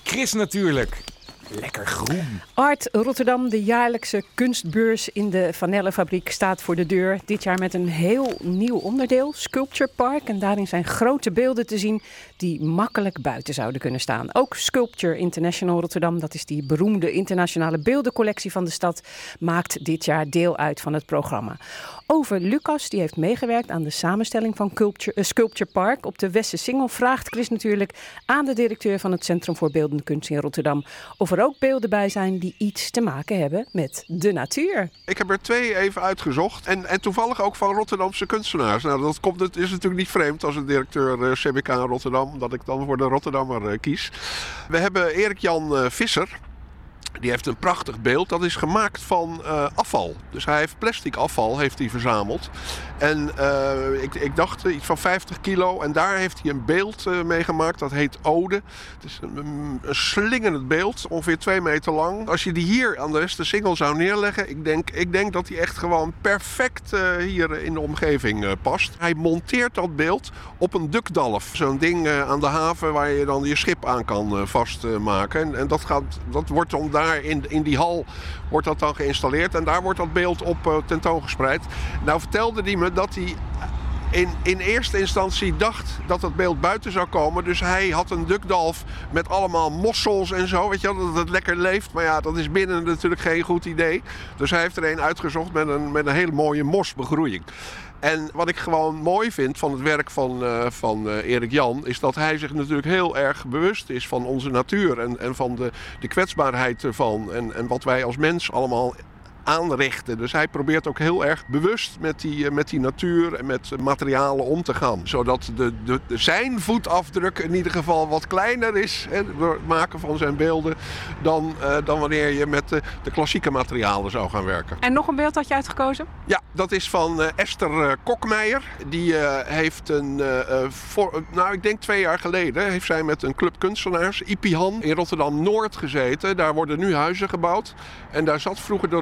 Chris natuurlijk. Lekker groen. Art Rotterdam, de jaarlijkse kunstbeurs in de Vanellenfabriek, staat voor de deur. Dit jaar met een heel nieuw onderdeel, Sculpture Park. En daarin zijn grote beelden te zien die makkelijk buiten zouden kunnen staan. Ook Sculpture International Rotterdam, dat is die beroemde internationale beeldencollectie van de stad, maakt dit jaar deel uit van het programma. Over Lucas, die heeft meegewerkt aan de samenstelling van Sculpture, eh, Sculpture Park op de Westersingel, vraagt Chris natuurlijk aan de directeur van het Centrum voor Beeldende Kunst in Rotterdam of er ook beelden bij zijn die iets te maken hebben met de natuur. Ik heb er twee even uitgezocht. En, en toevallig ook van Rotterdamse kunstenaars. Nou, dat komt, het is natuurlijk niet vreemd als een directeur eh, CBK Rotterdam. Dat ik dan voor de Rotterdammer eh, kies. We hebben Erik-Jan Visser. Die heeft een prachtig beeld. Dat is gemaakt van eh, afval. Dus hij heeft plastic afval heeft hij verzameld. En eh, ik, ik dacht eh, iets van 50 kilo. En daar heeft hij een beeld eh, mee gemaakt. Dat heet Ode. Het is een, een slingerend beeld. Ongeveer twee meter lang. Als je die hier aan de Westersingel zou neerleggen. Ik denk, ik denk dat hij echt gewoon perfect hier in de omgeving past. Hij monteert dat beeld op een dukdalf. Zo'n ding aan de haven waar je dan je schip aan kan vastmaken. En, en dat, gaat, dat wordt dan daar in, in die hal wordt dat dan geïnstalleerd. En daar wordt dat beeld op eh, tentoongespreid. Nou vertelde hij me dat hij in, in eerste instantie dacht dat het beeld buiten zou komen. Dus hij had een dukdalf met allemaal mossels en zo. Weet je dat het lekker leeft. Maar ja, dat is binnen natuurlijk geen goed idee. Dus hij heeft er een uitgezocht met een, met een hele mooie mosbegroeiing. En wat ik gewoon mooi vind van het werk van, eh, van eh, Erik Jan... is dat hij zich natuurlijk heel erg bewust is van onze natuur... en, en van de, de kwetsbaarheid ervan. En, en wat wij als mens allemaal aanrichten. Dus hij probeert ook heel erg bewust met die, eh, met die natuur en met materialen om te gaan. Zodat de, de, zijn voetafdruk in ieder geval wat kleiner is hè, door het maken van zijn beelden... dan, eh, dan wanneer je met de, de klassieke materialen zou gaan werken. En nog een beeld had je uitgekozen? Ja, dat is van eh, Esther eh, Kokmeijer. Die eh, heeft een, eh, eh, voor, nou ik denk twee jaar geleden, heeft zij met een club kunstenaars, Ipihan, in Rotterdam-Noord gezeten. Daar worden nu huizen gebouwd. En daar zat vroeger de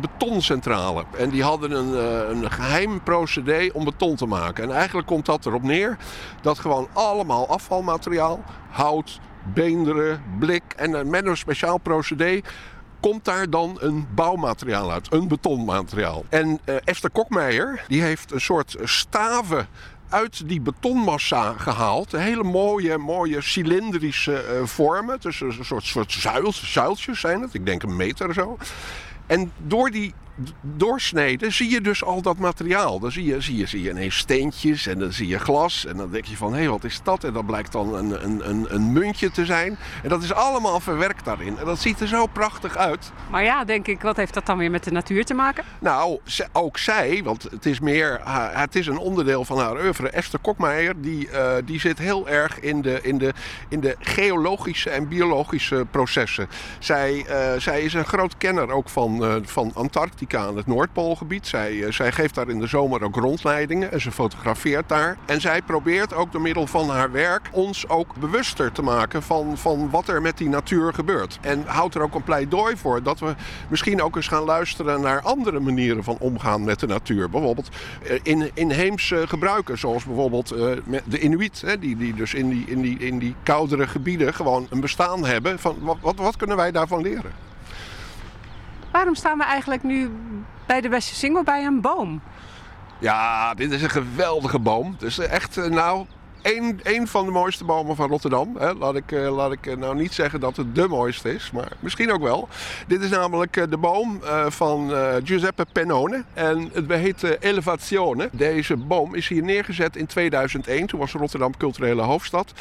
Betoncentrale. En die hadden een, eh, een geheim procedé om beton te maken. En eigenlijk komt dat erop neer dat gewoon allemaal afvalmateriaal, hout, beenderen, blik en met een speciaal procedé komt daar dan een bouwmateriaal uit, een betonmateriaal. En eh, Esther Kokmeijer, die heeft een soort staven uit die betonmassa gehaald. Hele mooie, mooie cilindrische eh, vormen. Dus een soort, soort zuils, zuiltjes zijn het. Ik denk een meter zo. En door die doorsneden zie je dus al dat materiaal. Dan zie je, zie je, zie je ineens steentjes en dan zie je glas. En dan denk je van, hé, wat is dat? En dat blijkt dan een, een, een, een muntje te zijn. En dat is allemaal verwerkt daarin. En dat ziet er zo prachtig uit. Maar ja, denk ik, wat heeft dat dan weer met de natuur te maken? Nou, ook zij, want het is meer, het is een onderdeel van haar oeuvre. Esther Kokmeijer, die, eh, die zit heel erg in de, in, de, in de geologische en biologische processen. Zij, eh, zij is een groot kenner ook van, eh, van Antarctica en het Noordpoolgebied. Zij, eh, zij geeft daar in de zomer ook rondleidingen en ze fotografeert daar. En zij probeert ook door middel van haar werk ons ook bewuster te maken van, van wat er met die natuur gebeurt. En houdt er ook een pleidooi voor dat we misschien ook eens gaan luisteren naar andere manieren van omgaan met de natuur. Bijvoorbeeld eh, in, inheemse gebruiken, zoals bijvoorbeeld de Inuit, die, die dus in die, in, die, in die koudere gebieden gewoon een bestaan hebben. Van, wat, wat, wat kunnen wij daarvan leren? Waarom staan we eigenlijk nu bij de beste single bij een boom? Ja, dit is een geweldige boom. Dus echt, eh, nou, één van de mooiste bomen van Rotterdam. Hè. Laat ik, eh, laat ik eh, nou niet zeggen dat het de mooiste is, maar misschien ook wel. Dit is namelijk eh, de boom van Giuseppe Pennone. En het heet Elevazione. Deze boom is hier neergezet in 2001. Toen was Rotterdam culturele hoofdstad.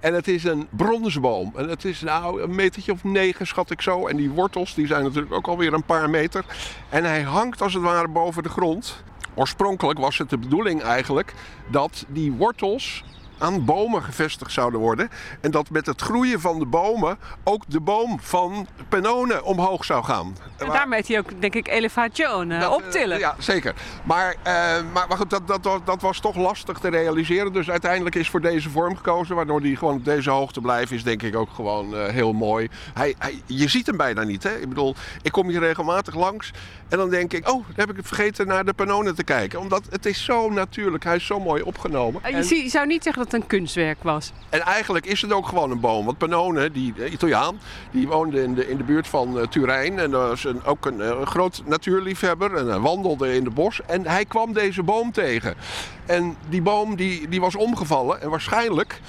En het is een bronzenboom. En het is nou een metertje of negen, schat ik zo. En die wortels die zijn natuurlijk ook alweer een paar meter. En hij hangt als het ware boven de grond. Oorspronkelijk was het de bedoeling eigenlijk dat die wortels aan bomen gevestigd zouden worden. En dat met het groeien van de bomen ook de boom van Pennone omhoog zou gaan. En daarmee heet hij ook, denk ik, elevazione, optillen. Ja, zeker. Maar, eh, maar, maar goed, dat, dat, was- dat was toch lastig te realiseren. Dus uiteindelijk is voor deze vorm gekozen. Waardoor die gewoon op deze hoogte blijft, is denk ik ook gewoon eh, heel mooi. Hij, hij, je ziet hem bijna niet. Hè? Ik bedoel, ik kom hier regelmatig langs. En dan denk ik, oh, dan heb ik het vergeten naar de Pennone te kijken. Omdat het is zo natuurlijk. Hij is zo mooi opgenomen. Eh, Je En- zie- je zou niet zeggen dat het een kunstwerk was. en eigenlijk is het ook gewoon een boom. Want Pannone, die eh, Italiaan, die woonde in de, in de buurt van eh, Turijn. En is een, ook een, eh, groot natuurliefhebber. En wandelde in het bos. En hij kwam deze boom tegen. En die boom die, die was omgevallen. En waarschijnlijk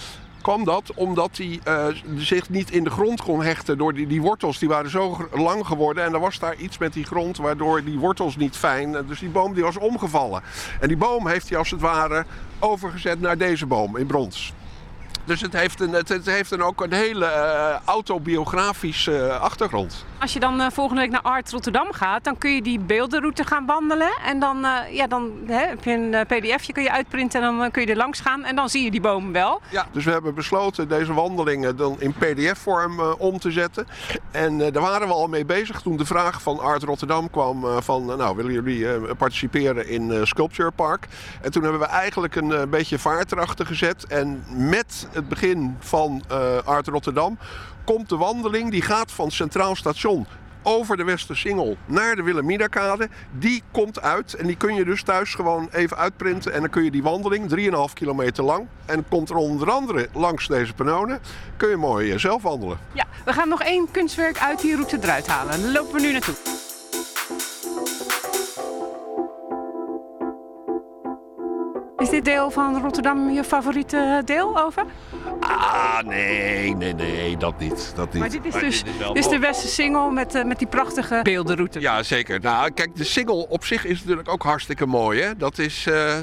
kwam dat omdat hij eh, zich niet in de grond kon hechten. Door die, die wortels, die waren zo lang geworden. En er was daar iets met die grond waardoor die wortels niet fijn. eh, Dus die boom die was omgevallen. En die boom heeft hij als het ware overgezet naar deze boom in brons. Dus het heeft, een, het, het heeft een, ook een hele eh, autobiografische achtergrond. Als je dan eh, volgende week naar Art Rotterdam gaat, dan kun je die beeldenroute gaan wandelen. En dan, eh, ja, dan hè, heb je een pdfje, kun je uitprinten en dan kun je er langs gaan. En dan zie je die boom wel. Ja, dus we hebben besloten deze wandelingen dan in pdf-vorm om te zetten. En daar waren we al mee bezig toen de vraag van Art Rotterdam kwam van... nou, willen jullie participeren in Sculpture Park? En toen hebben we eigenlijk een beetje vaart erachter gezet. En met het begin van eh, Art Rotterdam komt de wandeling. Die gaat van Centraal Station over de Westersingel naar de Wilhelminakade. Die komt uit en die kun je dus thuis gewoon even uitprinten. En dan kun je die wandeling, 3,5 kilometer lang... en komt er onder andere langs deze panonen... kun je mooi eh, zelf wandelen. Ja, we gaan nog één kunstwerk uit die route eruit halen. Lopen we nu naartoe. Is dit deel van Rotterdam je favoriete deel over? Ah, nee, nee, nee, dat niet. Dat niet. Maar dit is Maar dus dit is de mooi. Westersingel met, eh, met die prachtige beeldenroute. Ja, zeker. Nou, kijk, de single op zich is natuurlijk ook hartstikke mooi. Hè? Dat is. eh,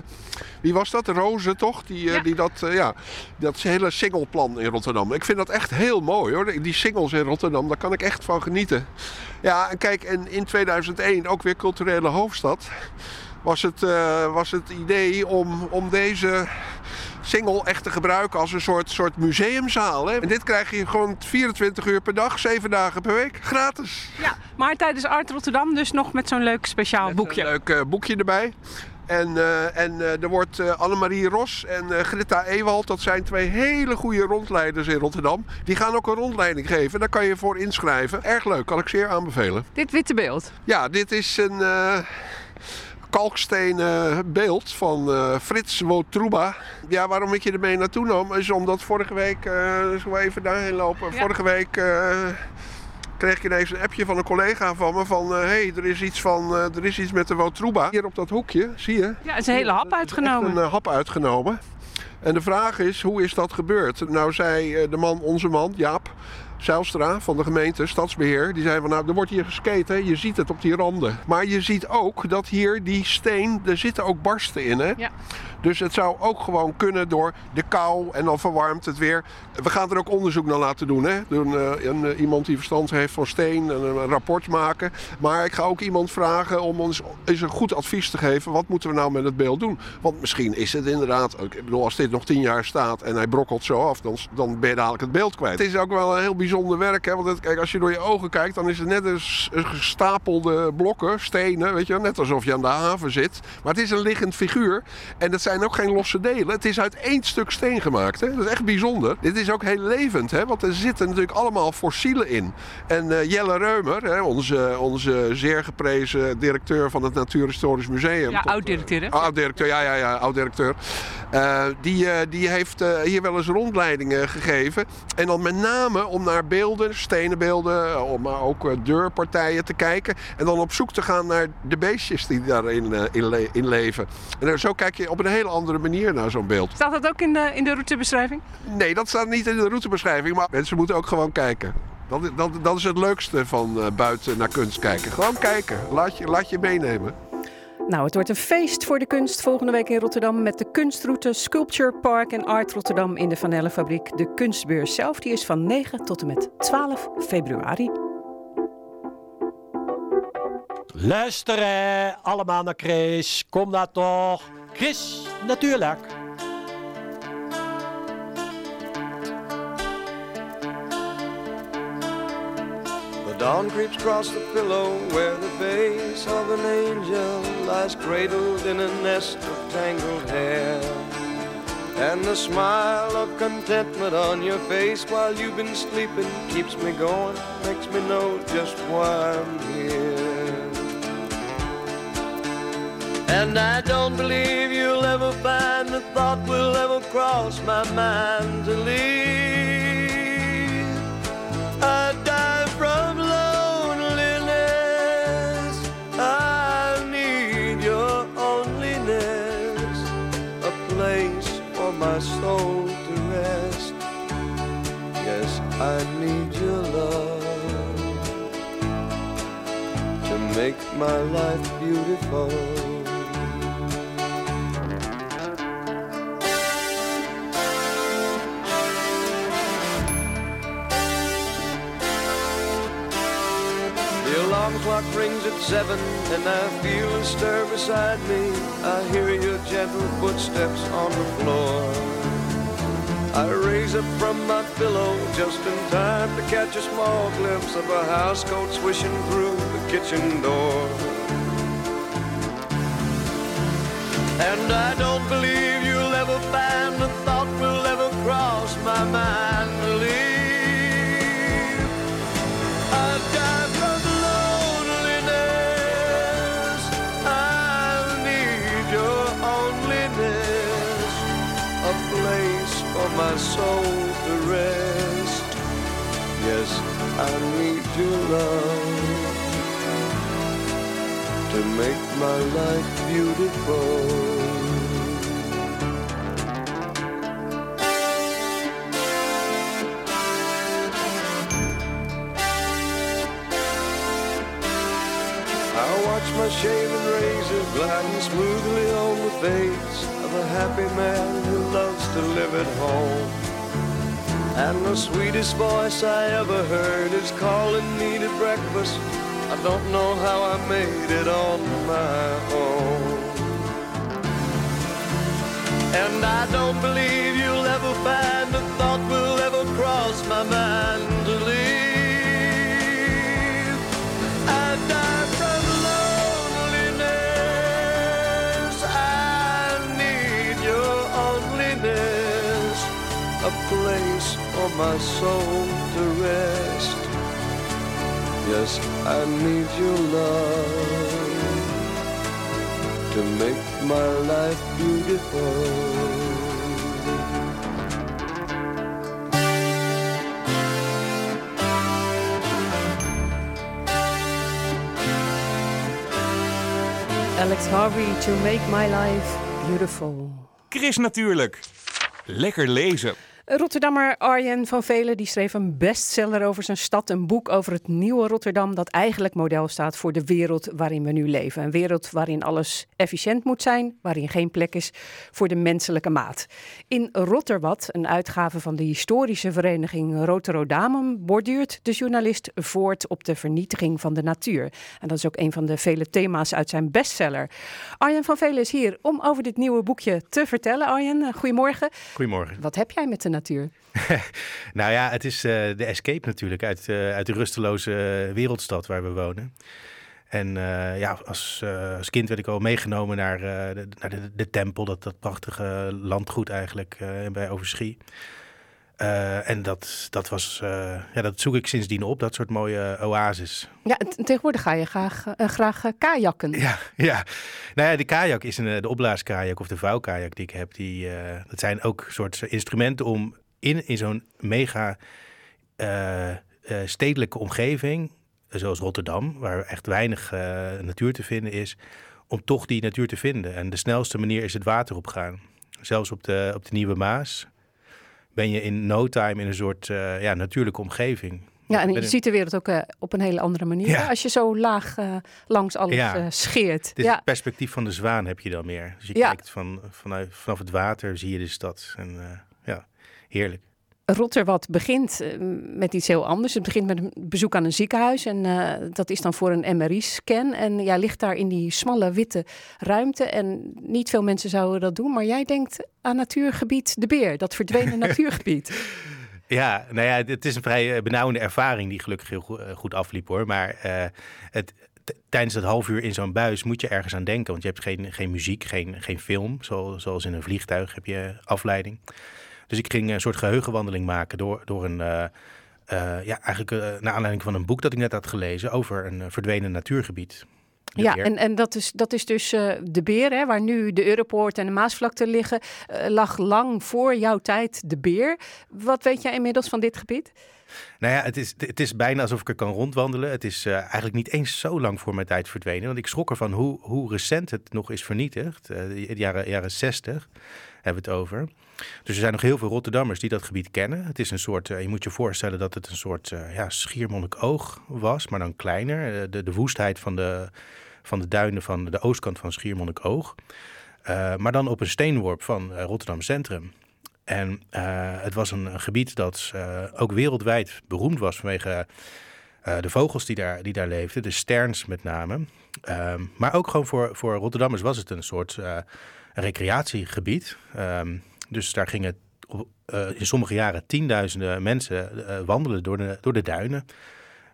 wie was dat? Roze, toch? Die, eh, die dat, eh, ja, dat hele singleplan in Rotterdam. Ik vind dat echt heel mooi hoor. Die singles in Rotterdam, daar kan ik echt van genieten. Ja, en kijk, en in 2001 ook weer culturele hoofdstad. Was het, eh, was het idee om, om deze single echt te gebruiken als een soort, soort museumzaal. Hè? En dit krijg je gewoon 24 uur per dag, 7 dagen per week, gratis. Ja, maar tijdens Art Rotterdam dus nog met zo'n leuk speciaal boekje. Een leuk eh, boekje erbij. En, eh, en er wordt eh, Annemarie Ros en Greta Ewald, dat zijn twee hele goede rondleiders in Rotterdam. Die gaan ook een rondleiding geven. Daar kan je voor inschrijven. Erg leuk, kan ik zeer aanbevelen. Dit witte beeld. Ja, dit is een kalkstenen beeld van eh, Frits Wotruba. Ja, waarom ik je ermee naartoe nam, is omdat vorige week, zullen we even daarheen lopen? Ja. Vorige week eh, kreeg ik ineens een appje van een collega van me van... hé, hey, er, is iets van, er is iets met de Wotruba. Hier op dat hoekje, zie je? Ja, het is een hele hap uitgenomen. Een hap uitgenomen. En de vraag is, hoe is dat gebeurd? Nou zei de man, onze man, Jaap Zijlstra van de gemeente, Stadsbeheer... die zei van, nou, er wordt hier gesketen, je ziet het op die randen. Maar je ziet ook dat hier die steen, er zitten ook barsten in, hè? Ja. Dus het zou ook gewoon kunnen door de kou en dan verwarmt het weer. We gaan er ook onderzoek naar laten doen. Hè? Doen, eh, een, eh, iemand die verstand heeft van steen en een rapport maken. Maar ik ga ook iemand vragen om ons eens een goed advies te geven. Wat moeten we nou met het beeld doen? Want misschien is het inderdaad, ik bedoel, als dit nog tien jaar staat en hij brokkelt zo af, dan, dan ben je dadelijk het beeld kwijt. Het is ook wel een heel bijzonder werk. Hè? Want het, kijk, als je door je ogen kijkt, dan is het net een, gestapelde blokken, stenen, weet je, wel, net alsof je aan de haven zit. Maar het is een liggend figuur. En het zijn ook geen losse delen. Het is uit één stuk steen gemaakt. Hè? Dat is echt bijzonder. Dit is ook heel levend, hè? want er zitten natuurlijk allemaal fossielen in. En eh, Jelle Reumer, hè, onze, onze zeer geprezen directeur van het Natuurhistorisch Museum. Ja, oud-directeur, hè? eh, oud-directeur, ja, ja, ja, oud-directeur. Eh, die, eh, die heeft hier wel eens rondleidingen gegeven. En dan met name om naar beelden, stenen beelden, eh, maar ook eh, deurpartijen te kijken. En dan op zoek te gaan naar de beestjes die daarin eh, in, le- in leven. En zo kijk je op een hele andere manier naar zo'n beeld. Staat dat ook in de, in de routebeschrijving? Nee, dat staat niet in de routebeschrijving, maar mensen moeten ook gewoon kijken. Dat, is- dat, dat is het leukste van eh, buiten naar kunst kijken. Gewoon kijken. Laat je, laat je meenemen. Nou, het wordt een feest voor de kunst volgende week in Rotterdam met de kunstroute Sculpture Park en Art Rotterdam in de Van Ellenfabriek. De kunstbeurs zelf die is van 9 tot en met 12 februari. Luisteren allemaal naar Chris. Kom daar toch. Chris, natuurlijk. Dawn creeps across the pillow where the face of an angel lies cradled in a nest of tangled hair. And the smile of contentment on your face while you've been sleeping keeps me going, makes me know just why I'm here. And I don't believe you'll ever find the thought will ever cross my mind to leave. I need your love to make my life beautiful. The alarm clock rings at seven, and I feel a stir beside me. I hear your gentle footsteps on the floor. I raise up from my pillow just in time to catch a small glimpse of a housecoat swishing through the kitchen door. And I don't believe you'll ever find a thought will ever cross my mind my soul to rest. Yes, I need your love to make my life beautiful. I watch my shaven razor gliding smoothly on the face of a happy man to live at home. And the sweetest voice I ever heard is calling me to breakfast. I don't know how I made it on my own. And I don't believe you'll ever find a thought will ever cross my mind place for my soul to rest. Yes, I need your love to make my life beautiful. Alex Harvey, To Make My Life Beautiful. Chris natuurlijk. Lekker lezen. Rotterdammer Arjen van Velen die schreef een bestseller over zijn stad. Een boek over het nieuwe Rotterdam dat eigenlijk model staat voor de wereld waarin we nu leven. Een wereld waarin alles efficiënt moet zijn, waarin geen plek is voor de menselijke maat. In Rotterwad, een uitgave van de historische vereniging Rotterdamum, borduurt de journalist voort op de vernietiging van de natuur. En dat is ook een van de vele thema's uit zijn bestseller. Arjen van Velen is hier om over dit nieuwe boekje te vertellen. Arjen, goedemorgen. Goedemorgen. Wat heb jij met de natuur? nou ja, het is eh, de escape natuurlijk uit, eh, uit de rusteloze wereldstad waar we wonen. En eh, ja, als, als kind werd ik al meegenomen naar, de, naar de, de tempel, dat, dat prachtige landgoed eigenlijk bij Overschie. Eh, en dat, dat, was, eh, ja, dat zoek ik sindsdien op, dat soort mooie oases. Ja, tegenwoordig ga je graag, eh, graag eh, kajakken. Ja, ja. Nou ja, de kajak is een, eh, de opblaaskajak of de vouwkajak die ik heb. Die, eh, dat zijn ook soort instrumenten om in, in zo'n mega eh, eh, stedelijke omgeving, zoals Rotterdam, waar echt weinig eh, natuur te vinden is, om toch die natuur te vinden. En de snelste manier is het water opgaan. Zelfs op de, op de Nieuwe Maas ben je in no time in een soort eh, ja, natuurlijke omgeving. Ja, en je ziet de wereld ook eh, op een hele andere manier. Ja. Als je zo laag eh, langs alles Ja. scheert. Is ja. het perspectief van de zwaan heb je dan meer. Dus je kijkt van, vanuit, vanaf het water, zie je de stad. En ja, heerlijk. Rotterwad begint eh, met iets heel anders. Het begint met een bezoek aan een ziekenhuis. En eh, dat is dan voor een MRI-scan. En jij ligt daar in die smalle witte ruimte. En niet veel mensen zouden dat doen. Maar jij denkt aan natuurgebied De Beer. Dat verdwenen natuurgebied. Ja, nou ja, het is een vrij eh, benauwende ervaring die gelukkig heel goed, afliep hoor. Maar eh, het, tijdens dat half uur in zo'n buis moet je ergens aan denken. Want je hebt geen, geen muziek, geen, geen film. Zo, zoals in een vliegtuig heb je afleiding. Dus ik ging een soort geheugenwandeling maken door, door een... eh, eh, ja, eigenlijk eh, naar aanleiding van een boek dat ik net had gelezen over een verdwenen natuurgebied. Ja, Beer. en, en dat, is, dat is dus De Beer, hè, waar nu de Europoort en de Maasvlakte liggen. lag lang voor jouw tijd De Beer. Wat weet jij inmiddels van dit gebied? Nou ja, het is, het is bijna alsof ik er kan rondwandelen. Het is eigenlijk niet eens zo lang voor mijn tijd verdwenen. Want ik schrok ervan hoe, hoe recent het nog is vernietigd. Eh, de jaren, jaren 60 hebben we het over. Dus er zijn nog heel veel Rotterdammers die dat gebied kennen. Het is een soort, eh, je moet je voorstellen dat het een soort uh, ja, Schiermonnikoog was, maar dan kleiner. Uh, de, de woestheid van de, van de duinen van de oostkant van Schiermonnikoog. Maar dan op een steenworp van Rotterdam Centrum. En het was een, gebied dat ook wereldwijd beroemd was vanwege eh, de vogels die daar, die daar leefden, de sterns met name. Ehm, maar ook gewoon voor, voor Rotterdammers was het een soort eh, recreatiegebied. Dus daar gingen eh, in sommige jaren tienduizenden mensen eh, wandelen door de, door de duinen.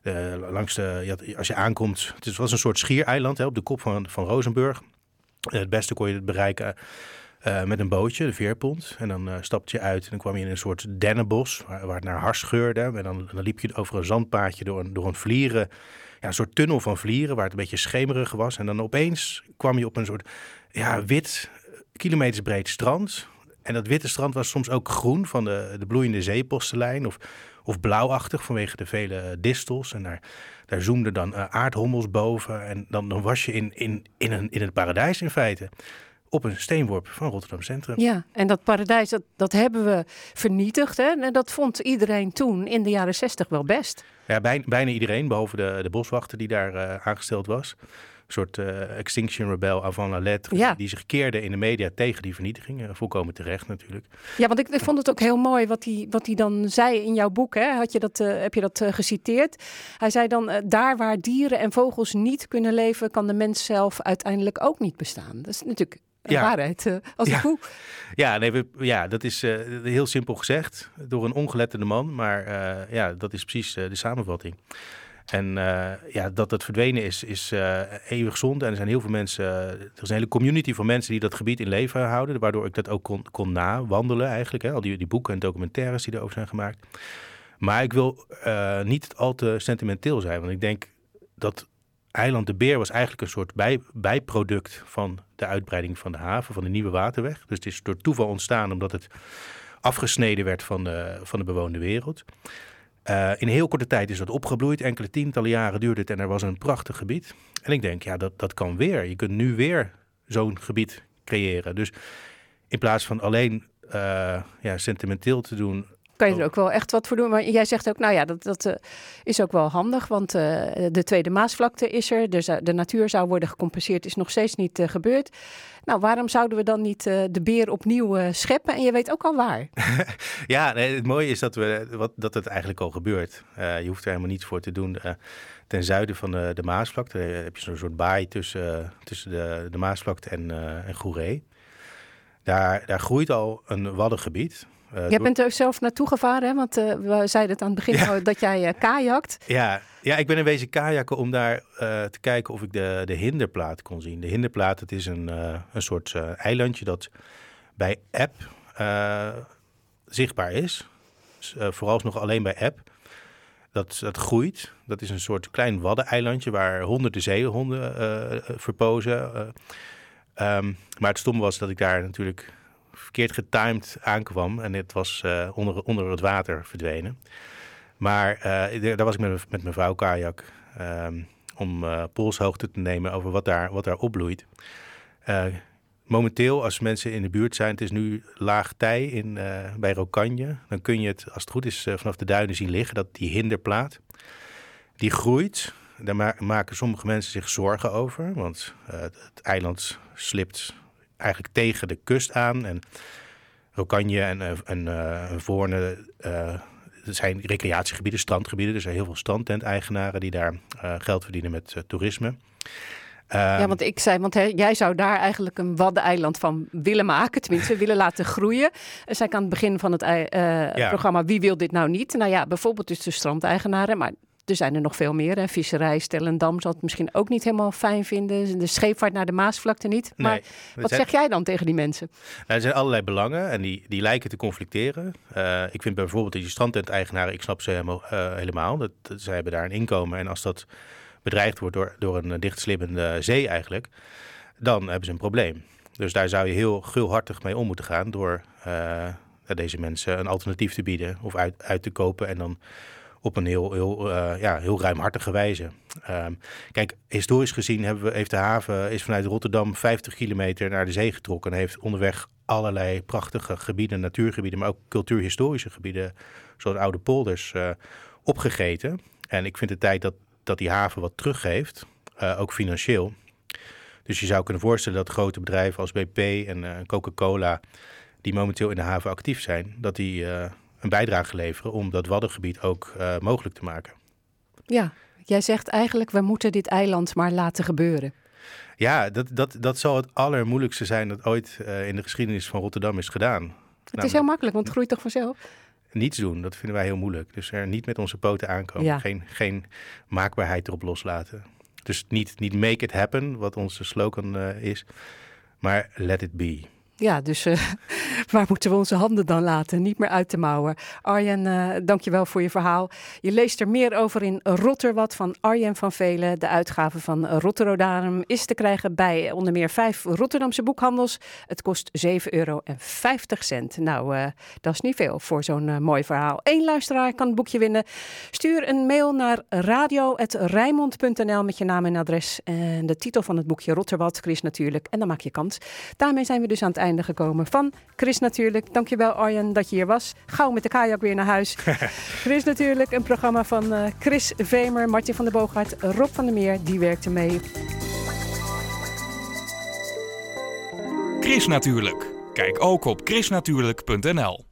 Eh, langs de, als je aankomt, het was een soort schiereiland hè, op de kop van, van Rozenburg. Het beste kon je het bereiken met een bootje, de veerpont. En dan stapte je uit en dan kwam je in een soort dennenbos waar, waar het naar hars geurde. En dan, liep je over een zandpaadje door een, door een vlieren, ja, een soort tunnel van vlieren waar het een beetje schemerig was. En dan opeens kwam je op een soort ja, wit, kilometers breed strand. En dat witte strand was soms ook groen van de, de bloeiende zeepostelijn of, of blauwachtig vanwege de vele distels. En daar, daar zoomden dan eh, aardhommels boven. En dan, dan was je in, in, in, een, in het paradijs in feite. Op een steenworp van Rotterdam Centrum. Ja, en dat paradijs, dat, dat hebben we vernietigd. Hè? En dat vond iedereen toen in de jaren zestig wel best. Ja, bij, bijna iedereen, behalve de, de boswachter die daar eh, aangesteld was. Een soort eh, Extinction Rebel avant la lettre. Ja. Die zich keerde in de media tegen die vernietiging. Eh, volkomen terecht natuurlijk. Ja, want ik, ik vond het ook heel mooi wat hij, wat hij dan zei in jouw boek. Hè? Had je dat, eh, heb je dat geciteerd? Hij zei dan, daar waar dieren en vogels niet kunnen leven... kan de mens zelf uiteindelijk ook niet bestaan. Dat is natuurlijk Ja. waarheid als Ja. koe. Ja, nee, we, ja dat is heel simpel gezegd door een ongeletterde man. Maar ja, dat is precies de samenvatting. En eh, ja, dat het verdwenen is, is eh, eeuwig zonde. En er zijn heel veel mensen, eh, er is een hele community van mensen die dat gebied in leven houden. Waardoor ik dat ook kon, kon nawandelen eigenlijk. Hè? Al die, die boeken en documentaires die erover zijn gemaakt. Maar ik wil niet al te sentimenteel zijn. Want ik denk dat Eiland de Beer was eigenlijk een soort bij, bijproduct van de uitbreiding van de haven, van de nieuwe waterweg. Dus het is door toeval ontstaan omdat het afgesneden werd van de, van de bewoonde wereld. Eh, in heel korte tijd is dat opgebloeid. Enkele tientallen jaren duurde het en er was een prachtig gebied. En ik denk, ja, dat, dat kan weer. Je kunt nu weer zo'n gebied creëren. Dus in plaats van alleen eh, ja, sentimenteel te doen, Kan je er ook wel echt wat voor doen. Maar jij zegt ook, nou ja, dat, dat eh, is ook wel handig. Want eh, de Tweede Maasvlakte is er. Dus eh, de natuur zou worden gecompenseerd. Is nog steeds niet gebeurd. Nou, waarom zouden we dan niet de beer opnieuw scheppen? En je weet ook al waar. Ja, nee, het mooie is dat, we, wat, dat het eigenlijk al gebeurt. Je hoeft er helemaal niets voor te doen. Ten zuiden van de, de Maasvlakte heb je zo'n soort baai tussen, tussen de, de Maasvlakte en, en Goeree. Daar, daar groeit al een waddengebied. Eh, Jij bent er zelf naartoe gevaren, hè? Want eh, we zeiden het aan het begin al, dat jij eh, kajakt. Ja, ja, ik ben in wezen kajakken om daar te kijken of ik de, de hinderplaat kon zien. De hinderplaat, het is een, een soort eilandje dat bij app zichtbaar is. Dus, vooralsnog alleen bij app. Dat, dat groeit. Dat is een soort klein waddeneilandje waar honderden zeehonden eh, eh, verpozen. eh. Ehm, maar het stomme was dat ik daar natuurlijk verkeerd getimed aankwam. En het was eh, onder, onder het water verdwenen. Maar eh, daar was ik met, met mijn vrouw kajak ehm, om eh, polshoogte te nemen over wat daar, wat daar opbloeit. Momenteel, als mensen in de buurt zijn, het is nu laag tij in, bij Rokanje, dan kun je het, als het goed is, vanaf de duinen zien liggen, dat die hinderplaat, die groeit. Daar ma- maken sommige mensen zich zorgen over, want het eiland slipt eigenlijk tegen de kust aan. En Rokanje en, eh, en en Voorne er zijn recreatiegebieden, strandgebieden. Er zijn heel veel strandtent-eigenaren die daar geld verdienen met toerisme. ja, Ehm, want ik zei, want jij zou daar eigenlijk een waddeneiland van willen maken. Tenminste, willen laten groeien. En zei ik aan het begin van het Ja. programma, wie wil dit nou niet? Nou ja, bijvoorbeeld dus de strandeigenaren, maar... Er zijn er nog veel meer. Hè. Visserij, Stellendam zal het misschien ook niet helemaal fijn vinden. De scheepvaart naar de Maasvlakte niet. Maar Nee, wat zijn- zeg jij dan tegen die mensen? Nou, er zijn allerlei belangen en die, die lijken te conflicteren. Eh, ik vind bijvoorbeeld die strandtent-eigenaren, ik snap ze helemaal. eh, helemaal. Dat, dat- zij hebben daar een inkomen en als dat bedreigd wordt door, door een dichtslibbende zee eigenlijk, dan hebben ze een probleem. Dus daar zou je heel gulhartig mee om moeten gaan door eh, deze mensen een alternatief te bieden of uit, uit te kopen en dan op een heel, heel, eh, ja, heel ruimhartige wijze. Ehm, kijk, historisch gezien hebben we, heeft de haven is vanuit Rotterdam 50 kilometer naar de zee getrokken en heeft onderweg allerlei prachtige gebieden, natuurgebieden, maar ook cultuurhistorische gebieden, zoals oude polders, eh, opgegeten. En ik vind het tijd dat, dat die haven wat teruggeeft, eh, ook financieel. Dus je zou kunnen voorstellen dat grote bedrijven als BP en Coca-Cola, die momenteel in de haven actief zijn, dat die een bijdrage leveren om dat waddengebied ook eh, mogelijk te maken. Ja, Jij zegt eigenlijk, we moeten dit eiland maar laten gebeuren. Ja, dat, dat, dat zal het allermoeilijkste zijn dat ooit eh, in de geschiedenis van Rotterdam is gedaan. Het is heel makkelijk, want het groeit toch vanzelf? Niets doen, dat vinden wij heel moeilijk. Dus er niet met onze poten aankomen. Ja. Geen, geen maakbaarheid erop loslaten. Dus niet, niet make it happen, wat onze slogan eh, is. Maar let it be. Ja, dus eh, waar moeten we onze handen dan laten? Niet meer uit de mouwen. Arjen, eh dankjewel voor je verhaal. Je leest er meer over in Rotterwat van Arjen van Velen. De uitgave van Rotterdam is te krijgen bij onder meer vijf Rotterdamse boekhandels. Het kost 7,50 euro. Nou, eh, dat is niet veel voor zo'n mooi verhaal. Eén luisteraar kan het boekje winnen. Stuur een mail naar radio.rijmond.nl met je naam en adres. En de titel van het boekje Rotterwat, Chris natuurlijk. En dan maak je kans. Daarmee zijn we dus aan het einde gekomen van Chris natuurlijk. Dankjewel Arjen dat je hier was. Gauw met de kajak weer naar huis. Chris natuurlijk, een programma van eh, Chris Vemer, Martin van der Boogaard, Rob van der Meer, die werkte mee. Chris natuurlijk. Kijk ook op chrisnatuurlijk.nl.